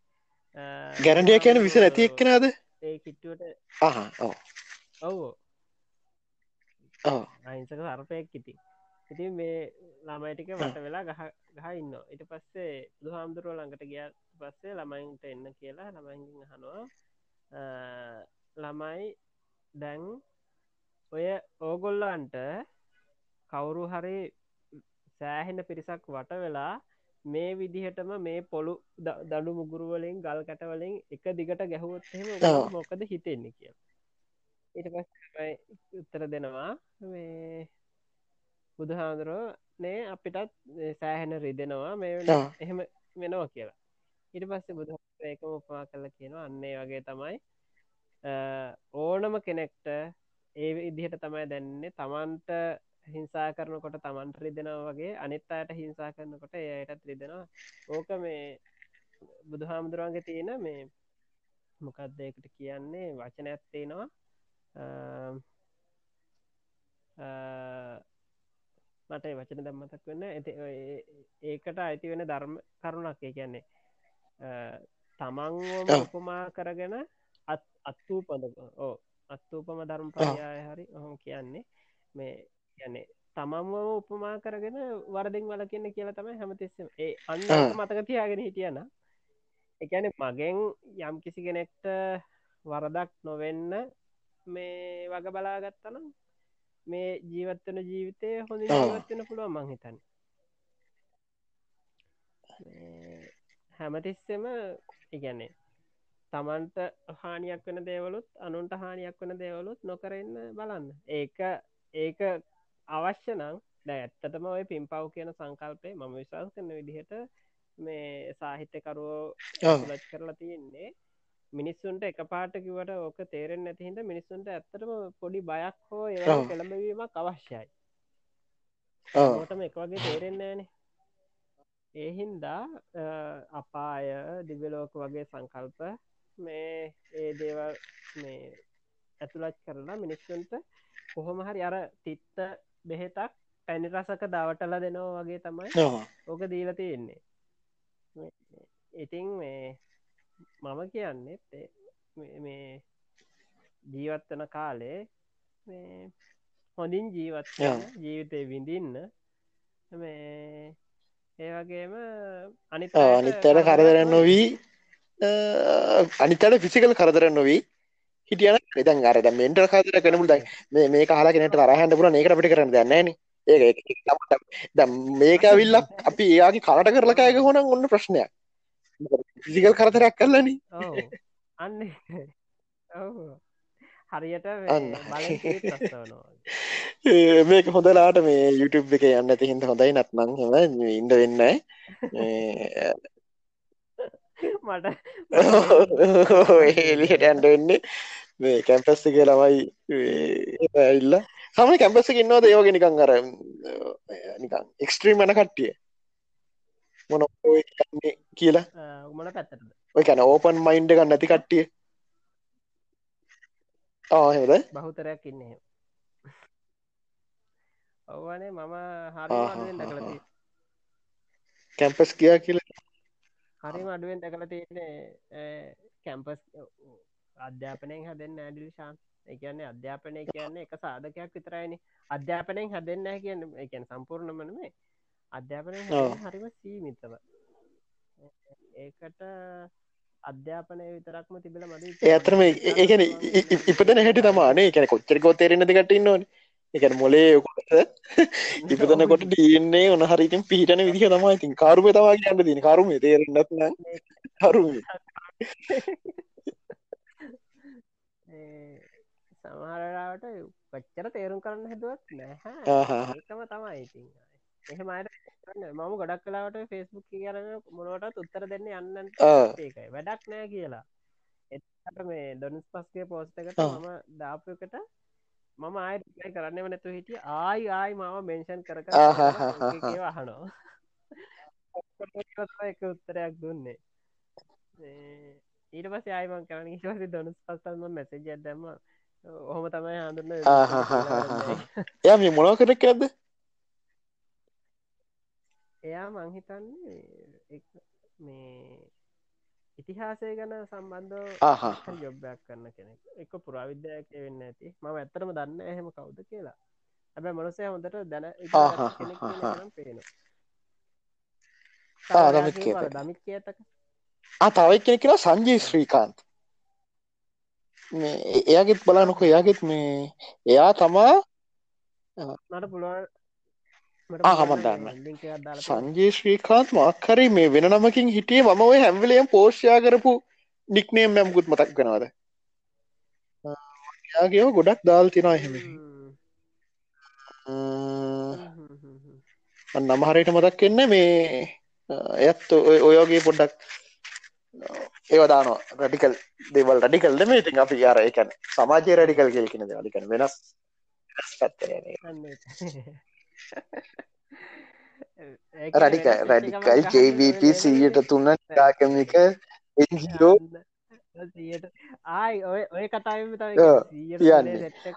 ගැරන්ඩිය කියන විස බුදුහාමුදුරුවෝ එක්කෙනද? ඒ කිට්ටුවට ඕ ඔව්ෝ. ඕ අහිංසක සර්පයක් ඉති ඉතින් මේ ළමයිටික වට වෙලා ගහ ගහ ඉන්න ඉට පස්සේ දුහාමුදුරුව ළඟට ගිය පස්සේ ළමයින්ට එන්න කියලා ළමයිගින් හනවා ළමයි දැන් ඔය ඕගොල්ලන්ට කවුරු හරි සෑහෙන පිරිසක් වට වෙලා මේ විදිහටම මේ පොළු දඩු මුගුරුවලින් ගල් කැටවලින් එක දිගට ගැහුවත්හෙම මොකද හිතෙන්නේ කිය පස් උත්තර දෙනවා මේ බුදුහාමුදුරුව නේ අපිටත් සෑහෙන රිදෙනවා මේ එහෙම වෙනවා කියලා. ඉට පස්සේ බුදු ඒකම උපමා කල කියනවා අන්නේ වගේ තමයි. ඕනම කෙනෙක්ට ඒ ඉදිහට තමයි දැන්නේ තමන්ට හිංසා කරනකොට තමන්ට රිදෙනවා වගේ අනිත් අයට හිංසා කරනකොට ඒයටත් රිදෙනවා. ඕක මේ බුදුහාමුදුරුවන්ගේ තියෙන මේ මොකක්දයකට කියන්නේ? වචන ඇත්තේනවා මට වචන දම්මතක් වෙන්න ඇති ඒකට අයිති වෙන ධර්ම කරුණක් ඒ කියන්නේ. තමන්වම උපමා කරගෙන අත් අත්වූ පද ඕ අත්වූපම ධර්ම පරයාය හරි ඔහොම කියන්නේ. මේ කියන්නේ තමම්ම උපමා කරගෙන වරදිින් වල කියන්න කියලා තමයි හැමතිස්සම. ඒ අන්න මතක තියාගෙන හිටියන එකන මගෙන් යම් කිසි කෙනෙක්ට වරදක් නොවෙන්න මේ වග බලාගත්තනම් මේ ජීවත්වන ජීවිතය හොඳ ජීවත්වෙන පුළුව මං හිතන්න. හැමතිස්සෙම ඉගැන්නේ තමන්ට හානියක් වෙන දේවලුත් අනුන්ට හානියක් වන දේවලුත් නොකරන්න බලන්න. ඒක ඒක අවශ්‍ය නම් දැ ඇත්තටම ඔය පිම්පව් කියන සංකල්පය මම විශවාස කරන විදිහට මේ සාහිත්‍යකරුවෝ ලච් කරලා තියෙන්නේ. මිනිස්සුන්ට එක පාටකිවට ඕක තේරෙන් නැතිහිට මිනිස්සුන්ට ඇත්තටම පොඩි බයක් හෝ ඒ කෙළඹවීමක් අවශ්‍යයි. ඕටම එක වගේ තේරෙන්නේන ඒහින්දා අපාය දිවලෝක වගේ සංකල්ප මේ ඒ දේවල් මේ ඇතුළත් කරලා මිනිස්සුන්ට කොහොම හරි අර තිත්ත බෙහෙතක් පැණි රසක දවටල දෙනවා වගේ තමයි ඕක දීල තියෙන්නේ. ඉතිං මේ මම කියන්නෙත් මේ ජීවත්වන කාලේ මේ හොඳින් ජීවත් ජීවිතය විඳින්න මේ ඒවගේම අනි අනිත්තර කරදර නොවී අනිතට ෆිසිකල් කරදර නොවී හිටියන ඉදන් අරද මෙන්ට කාතර කනමුල් දයි මේ කාලා කෙනට තරහන්ට පුර ඒකට පිටි කරන්න දන්නන ඒ මේකවිල්ලක් අපි ඒයාගේ කාට කරලකායක හොන ඔන්න ප්‍රශ්නයක්. ෆිසිකල් කරතරයක් කරලන. අන්න. හරියට මේක හොඳලාට මේ YouTube එක යන්න ඇති හිද හොඳයි. නත්මං හෙම ඉඩ වෙන්න මට එලියට ඇන්ඩ වෙන්නේ. මේ කැම්පස්ස එක ළමයි ඉල්ල සම කැම්පස්ස ඉන්නවා ඒවගෙන නිකං අර නිකං එක්ස්ට්‍රීම් මන කට්ටිය. මොන කියලා. උමන පැත්තට ඔය කැන ඕපන් මයින්ඩ ගන්න නැති කට්ටිය. ආහෙද බහුතරයක් ඉන්නේ ඔවනේ මම හරි කැම්පස් කියා කියල හරිම අඩුවෙන් දැකල තියන්නේ කැම්පස් අධ්‍යාපනයෙන් හැදෙන් ඇඩිලිශාන් එකන්නේ අධ්‍යාපනය කියන්නේ එක සාධකයක් විතරයිනි. අධ්‍යාපනයෙන් හැදෙන්න්න කියන්න එකැන සම්පූර්ණමනමේ අධ්‍යාපනය හරිම සීමිතව. ඒකට අධ්‍යාපනය විතරක්ම තිබල මද ඒතරම ඒකන ඉපදන හැටි තමානේ කැන කොච්චරකෝ තේරෙනද කටන්න ඕන එකන මොලේ ඉපදනකොට ඩන්නේ ඕන හරිතින් පිහිටන විදිහ තමයි. ඉතින් කරුම තවා කියන්න දින කරුම තේරන්නත්න කරුම. සමහරලාට පච්චර තේරුම් කරන්න හැදුවත් නැහැ. ඒකම තමයි ඉතින්. එහෙමයට මම ගොඩක් කලාවට ෆෙස්බුක් කරන මොනවටත් උත්තර දෙන්න යන්න ඒකයි. වැඩක් නෑ කියලා. එට මේ ඩොනිස් පස්ගේ පෝස්ටකට මම දාපකට මම ආය කරන්න වනතු හිටිය. ආයි ආයි මම මෙන්ෂන් කර වහනෝ එක උත්තරයක් දුන්නේ. ඊට පස ආයමන් කරන ඊටවස දොනස් පස්සල්ම මැසජ දැම ඔහොම තමයි හඳුන්න එයා මේ මොනව කරක් ඇද එයා මංහිතන්නේ මේ ඉතිහාසය ගැන සම්බන්ධ යොබ්බයක් කරන්න කෙනෙක්. එක පුරාවිද්‍යායක් වෙන්න ඇති. ම ඇත්තරම දන්න එහෙම කවුද කියලා. හැබැ මනසය හොඳට දැන පේන දමිත් කියතක? තවයි කෙනෙ කියලා සංජී ශ්‍රීකාන්ත්. මේ එයාගෙත් බලානොක එයාගෙත් මේ එයා තමා මට පුළුවන් හමදන්න සංජී ශ්‍රීකාන්ත් මක්කරි මේ වෙන නමකින් හිටිය. මම ඔය හැම්වලයම් පෝෂ්යා කරපු නික්නේම් මැම්කුත් මතක් වෙනවාද? යාගේ ගොඩක් දාල් තිනා එහෙම. නමහරයට මතක් එන්න මේ එයත් ඔයෝගේ පොඩ්ඩක් ඒවදාන රඩිකල් දෙවල් රඩිකල් දෙම ඉතින් අපි යාර එකන සමාජය රඩිකල් කෙල් කෙන අලිකන වෙනස් රඩික රඩිකල් ජබප සීයට තුන්න කාකමික එෝ ආයි ඔය ඔය කතාව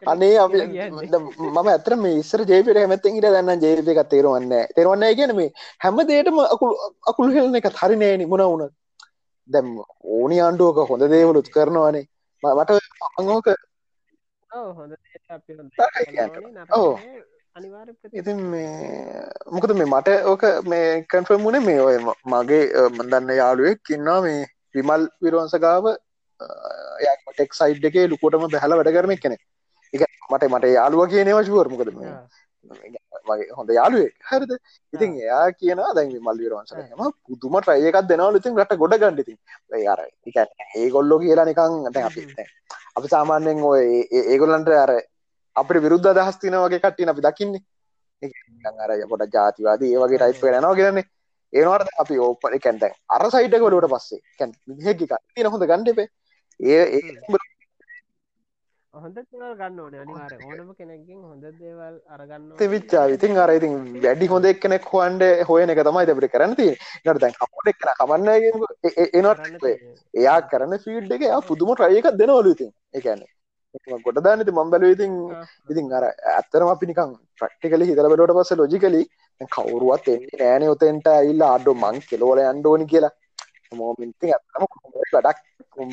අනේ අපි මම ඇතර මේ ඉස්සර ජේපට හැමත්තෙන් ඉට දන්න ජේප එක තේරුවන්න තේරුවන්න ගැන මේ හැම දේටම අකුල් අකුල් හෙලන එක හරිනෑනි මුණ වුණ දැම් ඕනි ආණ්ඩුවක හොඳ දේවලුත් කරනවානේ. මට අංෝක ඕ ඉතින් මේ මොකද මේ මට ඕක මේ කන්ෆර්ම් වුණේ මේ ඔය මගේ මදන්න යාළුවෙක් කින්නවා මේ විමල් විරෝන්සගාව ටෙක් සයිඩ් එකේ ලුකොටම බැහල වැඩ කරන කෙනෙ එක මට මට යාළුව කියනව ශුවර්මකද මේ මගේ හොඳ යාළුවෙක්. හරිද? ඉතින් එයා කියනවා දැන් මල් විරවන්සල හම පුදුම ට්‍රයකක් දෙනවල. ඉතින් රට ගොඩ ගණඩිති අර ඒ ගොල්ලෝ කියලා නිකං අපි අපි සාමාන්‍යයෙන් ඔය ඒගොල්ලන්ට අර අපට විරුද්ධ දහස් තින වගේ කට්ටින අපි දකින්නේ. අර පොට ජාතිවාද ඒ වගේ ටයිප් නවා කියරන්නේ ඒනවාට අපි ඕපන කැන්ත අර සයිටක වලට පස්සේ කැන් හෙකි තින හොඳ ගණ්ඩපේ ඒ හොඳ ගන්න ඕන අනිවාර ඕනම කෙනෙකින් හොඳ දේවල් අරගන්න විච්චා ඉතින් අර ඉතින් වැඩි හොඳ එක්කෙනෙක් හොන්ඩ හොයන එක තමයි දෙපට කරනති නට දැන් අපට එක්න කමන්න? එනොත් එයා කරන ෆීඩ් එක පුදුම ට්‍රයකක් දෙනවලු ඉතින්. එකන්නේ ගොඩ දානති මම්බල ඉතින් ඉතින් අර ඇත්තරම අපි නිකං ප්‍රක්ටිකලි හිතලබට පස්ස ලොජිකලි කවරුවත් එන්නේ නෑන ඔතෙන්ට ඉල්ලා අඩු මං කෙලෝල අන්ඩෝනි කියලා. මෝමින්ති ඇත්තම වැඩක්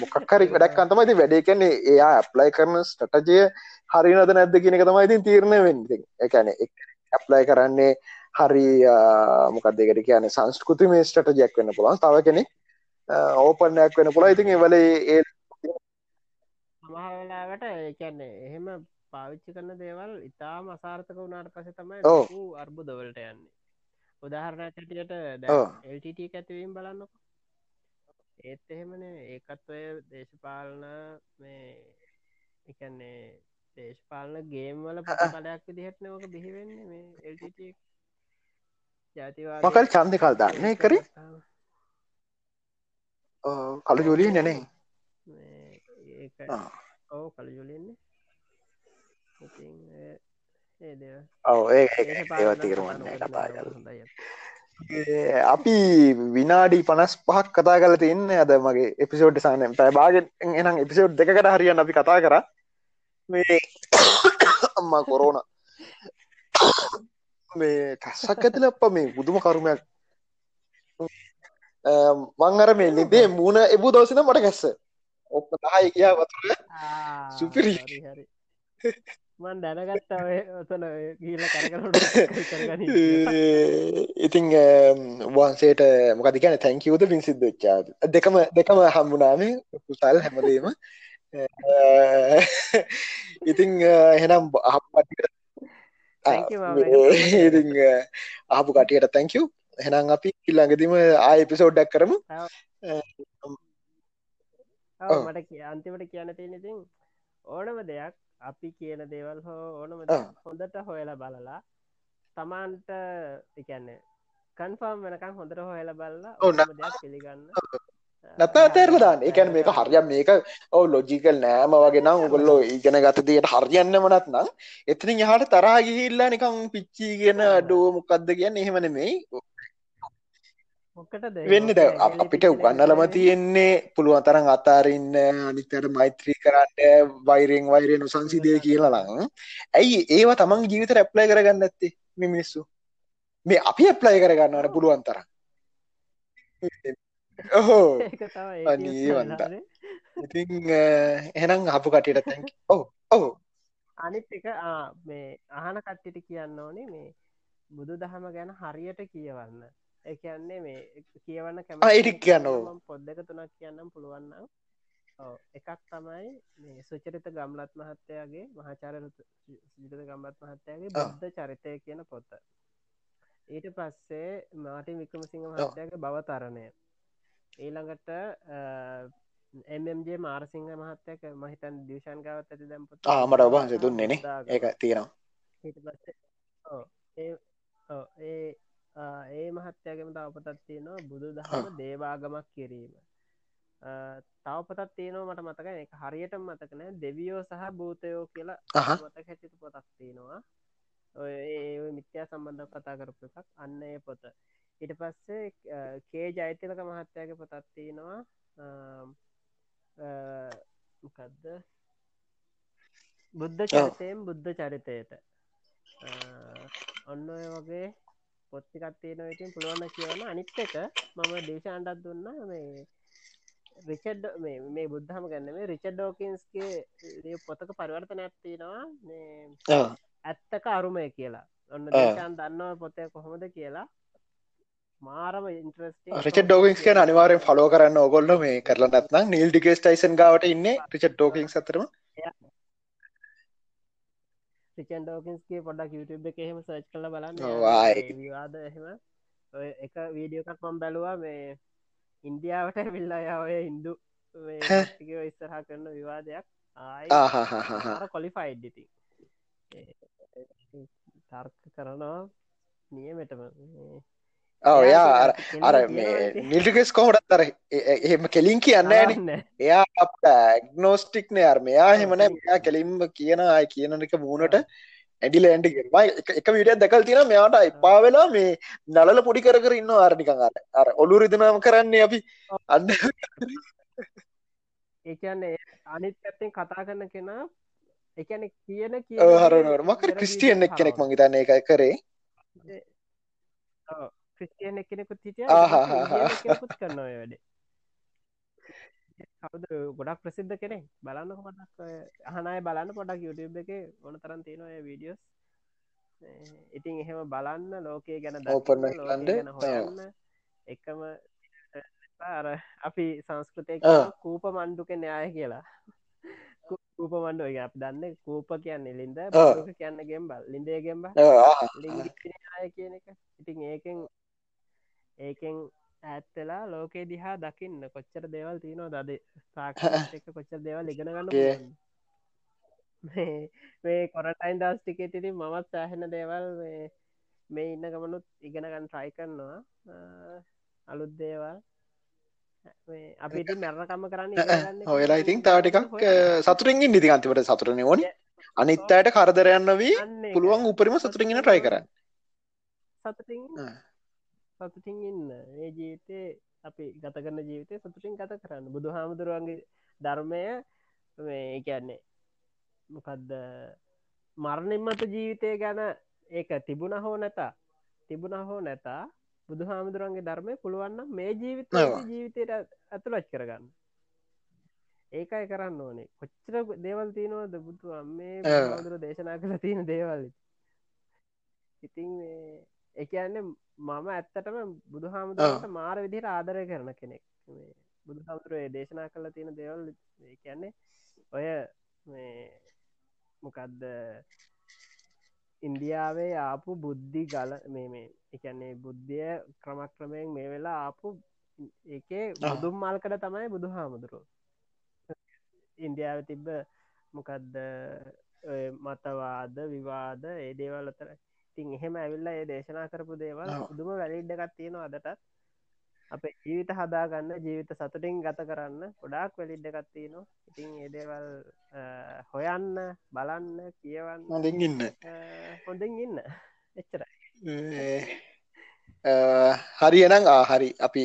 මොකක්කරි වැඩක් අන්තමයිති වැඩේ. කන්නේ එයා ඇප්ලයි කරන ස්ටටජය හරිනද නැද්ද කියනක තමයි ඉතින් තීරණය වෙන්න. එකන ඇප්ලයි කරන්නේ හරි මොකක්දකට කියන සංස්කෘති මේ ස්ටටජයක් වෙන්න පුළන් තව කෙනෙ ඕපනයක් වෙන පුලා ඉතින් එවල ඒ සමහලාවට ඒකන්නේ එහෙම පාවිච්චි කරන දේවල් ඉතා මසාර්ථක වුණට පස තමයි අර්බුදවලට යන්නේ. උදාහරණ චටියට එල්ට ඇතිවීම් බලන්නක. ඒත් එහෙමන ඒකත් ඔය දේශපාලන මේ එකන්නේ දේශපාලන ගේම් වල පටලයක් විදිහට නෝක බිහිවෙන්නේ මේ එල්ට ජාතිවා මකල් චන්ද කල් දන්නේ කර කළු ජොලිය නැනේ ඕ කළු ජොලියන්නේ. ඔව ඒ ඒව තීරුවන්නේ කතා කර අපි. විනාඩි පනස් පහක් කතා කල තින්න අද මගේ එපිසෝඩ් සානම් පැබාගෙන් එනම් එපිසෝඩ් දෙකට හරියන්න අපි කතා කර. මේ අම්මා කොරෝන. මේ කස්සක් ඇතිල අප මේ බුදුම කරුමයක්. මං අර මේ නිදේ මූුණ එබූ දවසින මට ගැස්ස ඔක්ක දහයි කියා වතුර. සුපිරි. හරි මන් දැනගත්ත ඔතන ගීල කරකට ඉතිං වහන්සේට මොකද කියන තැංකිවද පින් සිද්ධ ච්චා දෙකම දෙකම හම්බුනාමේ කුසල් හැමදීම. ඉතිං එහෙනම් අහපටිකට ඉතිං අහපු කටියට තැංකව් එහෙනම් අපි ඉල්ළඟදිම ආය එපිසෝඩ්ඩක් කරමු මට කිය අන්තිමට කියන්න තියෙන ඉතින් ඕනම දෙයක් අපි කියන දේවල් හෝ ඕනම හොඳට හොයලා බලලා තමාන්ට එකන්නේ කන්ෆර්ම් වෙනකම් හොඳට හොයලා බලලා ඕනම දෙයක් පිළිගන්න. නැත තේරල දාන්න. එකැන මේක හරියම් මේක ඔව ලොජිකල් නෑම වගේ නම් උගොල්ලෝ ඉගෙන ගත දේට හරියන්න මනත් නම් එතනින් යහට තරහා ගිහිල්ලා නිකම් පිච්චි ගෙන අඩුව මොකක්ද කියන්න එහෙමනෙමෙයි වෙන්න ද අපිට උගන්නලම තියෙන්නේ පුළුවන් තරන් අතාරන්න අනිතට මෛත්‍රී කරන්න වෛරෙන් වෛරය නොසංසිදය කියලලං ඇයි ඒවා තමන් ජීවිත රැප්ලයි කරගන්න ඇත්තේ මෙ මිනිස්සු? මේ අපි ඇප්ලයි කරගන්නවන පුළුවන් තරම්. ඔහෝ. අනීවන්ත ඉතින් එහෙනම් අපපු කටයට තැක ඔහු ඔහු අනිත් එක මේ අහන කට්ටිට කියන්න ඕනේ මේ බුදු දහම ගැන හරියට කියවන්න එකන්නේ මේ කියවන්න කැමයිටක් කියන්න පොද්දක තුනක් කියන්නම් පුළුවන්න එකක් තමයි මේ සුචරිත ගම්ලත් මහත්තයාගේ මහාචාර සිිත ගම්ලත් මහත්තයාගේ බද්ධ චරිතය කියන පොත්ත ඊට පස්සේ මාටි වික්‍රමසිංහ මහත්තයාගේ බවතරණය ඊළඟට එම්ජේ මාරසිංහ මහත්තයක මහිතන් දෂන් ගවත් ඇති දැම්පොත් ආමට ඔබහන්ස දුන්නේන ඒක තියෙනවා. ඊට පස්සේ ඒ ඒ මහත්තයගේම තව පොතත් තියෙනවා බුදු දහම දේවාගමක් කිරීම. තව පොතත් තියෙනවා මට මතක එක හරියට මතකන දෙවියෝ සහ භූතයෝ කියලා මතක හැටිට පොතක් තියෙනවා. ඒ මිත්‍යා සම්බන්ධ කතා කරපු එකක්. අන්න ඒ පොත. ඉට පස්සේ කේ ජෛත්‍යලක මහත්තයාගේ පොතත් තියෙනවා. මොකදද? බුද්ධ චරිතයෙන් බුද්ධ චරිතයට. ඔන්න ඔය වගේ පොත්තිකත් තියෙන ඉතින් පුළුවන්න කියවන අනිත් එක මම දේශාන්ඩත් දුන්න මේ රිචඩ් මේ බුද්ධහම ගන්න මේ රිචඩ් ඩෝකන්ස්ගේ පොතක පරිවර්තන ඇත්තිනවා ඇත්තක අරුමය කියලා. ඔන්න දේශාන් දන්නව පොතය කොහොමද කියලා. මාරම රිච ඩෝකින්ස් කියන අනිවාරෙන් ෆලෝ කරන්න ඔගොල්ල මේ කරලා නැත්නම් නිල් ඩිකේස් ටයිසන් ගවට ඉන්න රිච ඩෝකින් අතරම රිචන් ඩෝකින්ස්ගේ පොඩක් YouTube එක එහෙම සර්ච් කල බලන්න. විවාද එහෙම. එක වීඩියෝකක් මම් බැලවා මේ ඉන්දියාවට විල්ලා ඔය හින්දු ඉස්සරහා කරන විවාදයක්. ආය. කොලිෆයිඩ්ඩිති තර්ක කරනවා නියමටම ඔයා අර නිල්ටිකෙස් කොහොටත් අර එහෙම කෙලින් කියන්න න. එයා ඇගනෝස්ටික්නය අරම එයා හෙමන මෙයා කෙලින්ම කියන අය කියනක මූුණට ඇඩිල ඇන්ඩි එක විඩිය දැකල් තින මෙයාට එපා වෙලා මේ නලල පොඩි කර ඉන්න ආර්නිකං අර අර ඔලු රිදනාම කරන්නේ අපි. අන්න. ඒකන්නේ අනිත් ඇත්තෙන් කතා කරන්න කෙනා එකන කියන කිය හරනවට මකර ක්‍රිස්ටියන් එක් කෙනෙක් මංගේතන්න එක කරේ ක්‍රිස්ටියන් එකනෙකුත් හිටිය කුත් කරන්න වැඩේ. කවද ගොඩක් ප්‍රසිද්ධ කෙනෙ බලන්න කොමටක් අහනය බලන්න පොඩක් YouTube එක ඕන තරන් තියෙනය වීඩියෝස් ඉතින් එහෙම බලන්න ලෝකය ගැන ඕපන් ගැන හොයන්න. එකම අර අපි සංස්කෘතය කූප මණ්ඩුක න්‍යාය කියලා. කූප මණ්ඩුව අප දන්න කූප කියන්නේ ලින්ද කියන්න ගෙම්බල් ලින්දේගෙම්බ ලි කියන එක. ඉතින් ඒකෙන් ඒකෙන් ඇත්තලා ලෝකේ දිහා දකින්න කොච්චර දේවල් තියනවා දද සාක්ෂ එක කොච්චර දේවල් ඉගෙන ගන්න මේ කොරටයින් දස් ටිකේ තිරි මමත් සෑහෙන දේවල් මේ ඉන්න ගමනුත් ඉගෙනගන්න ට්‍රයි කරනවා. අලුත් දේවල්. අපිට මැරණකම්ම කරන්න හොයලා ඉතින් තාටිකක් සතුරෙන්ගින් නිති අන්තිවට සතුරන ඕන. අනිත් අයට කරදරයන්න වී පුළුවන් උපරිම සතුරගෙන ට්‍රයි කරන්න. සතුටින් සතුටින් ඉන්න. ඒ ජීවිතේ අපි ගත කරන ජීවිතය සතුටින් ගත කරන්න. බුදු හාමුදුරුවන්ගේ ධර්මය මේ කියන්නේ මොකදද? මරණින්මත ජීවිතය ගැන ඒක තිබුණ හෝ නැතා? තිබුණ හෝ නැතා බුදු හාමුදුරන්ගේ ධර්මය පුළුවන්නම් මේ ජීවිත ජීවිතයට ඇතුළච් කරගන්න. ඒකයි කරන්න ඕනේ. කොච්චර දේවල් තියනවද බුදු මේ බුදුර දේශනා කළ තියෙන දේවල්. ඉතින් එකන්න මම ඇත්තටම බුදු හාමුදුරට මාර විදිහට ආදරය කරන කෙනෙක්. බුදු හාමුදුරේ දේශනා කළ තියෙන දේවල් කියන්නේ ඔය මොකක්ද ඉන්දියාවේ ආපු බුද්ධි ගල මේ එකන්නේ බුද්ධිය ක්‍රමක්‍රමයෙන් මේ වෙලා ආපු ඒකේ බුදුම් මල්කට තමයි බුදු හාමුදුරුව ඉන්දියාව තිබ්බ මොකක්ද මතවාද විවාද ඒ දේවල් අතර ඉතින් එහෙම ඇවිල්ලා ඒ දේශනා කරපු දේවල් පුදුම වැලිඩ්ඩගත් තියෙනවා අදටත්. අප ජීවිත හදාගන්න ජීවිත සතුටින් ගත කරන්න ගොඩාක් වැලිඩ්ඩගත් තියෙනවා. ඉතින් ඒදේවල් හොයන්න බලන්න කියවන්න හොඳින් ඉන්න. හොඳින් ඉන්න. එච්චරයි. හරි එනම් හරි. අපි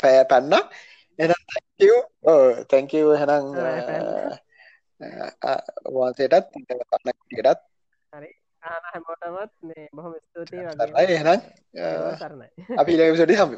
පැය පැන්න. එනම් තැංකව හෙනම් වාසයටත් කන්නටත් හරි හැමෝටමත් මේ බොහොම ස්තුතියි වගේ. එහෙනම්. අපි ලවිසටි හම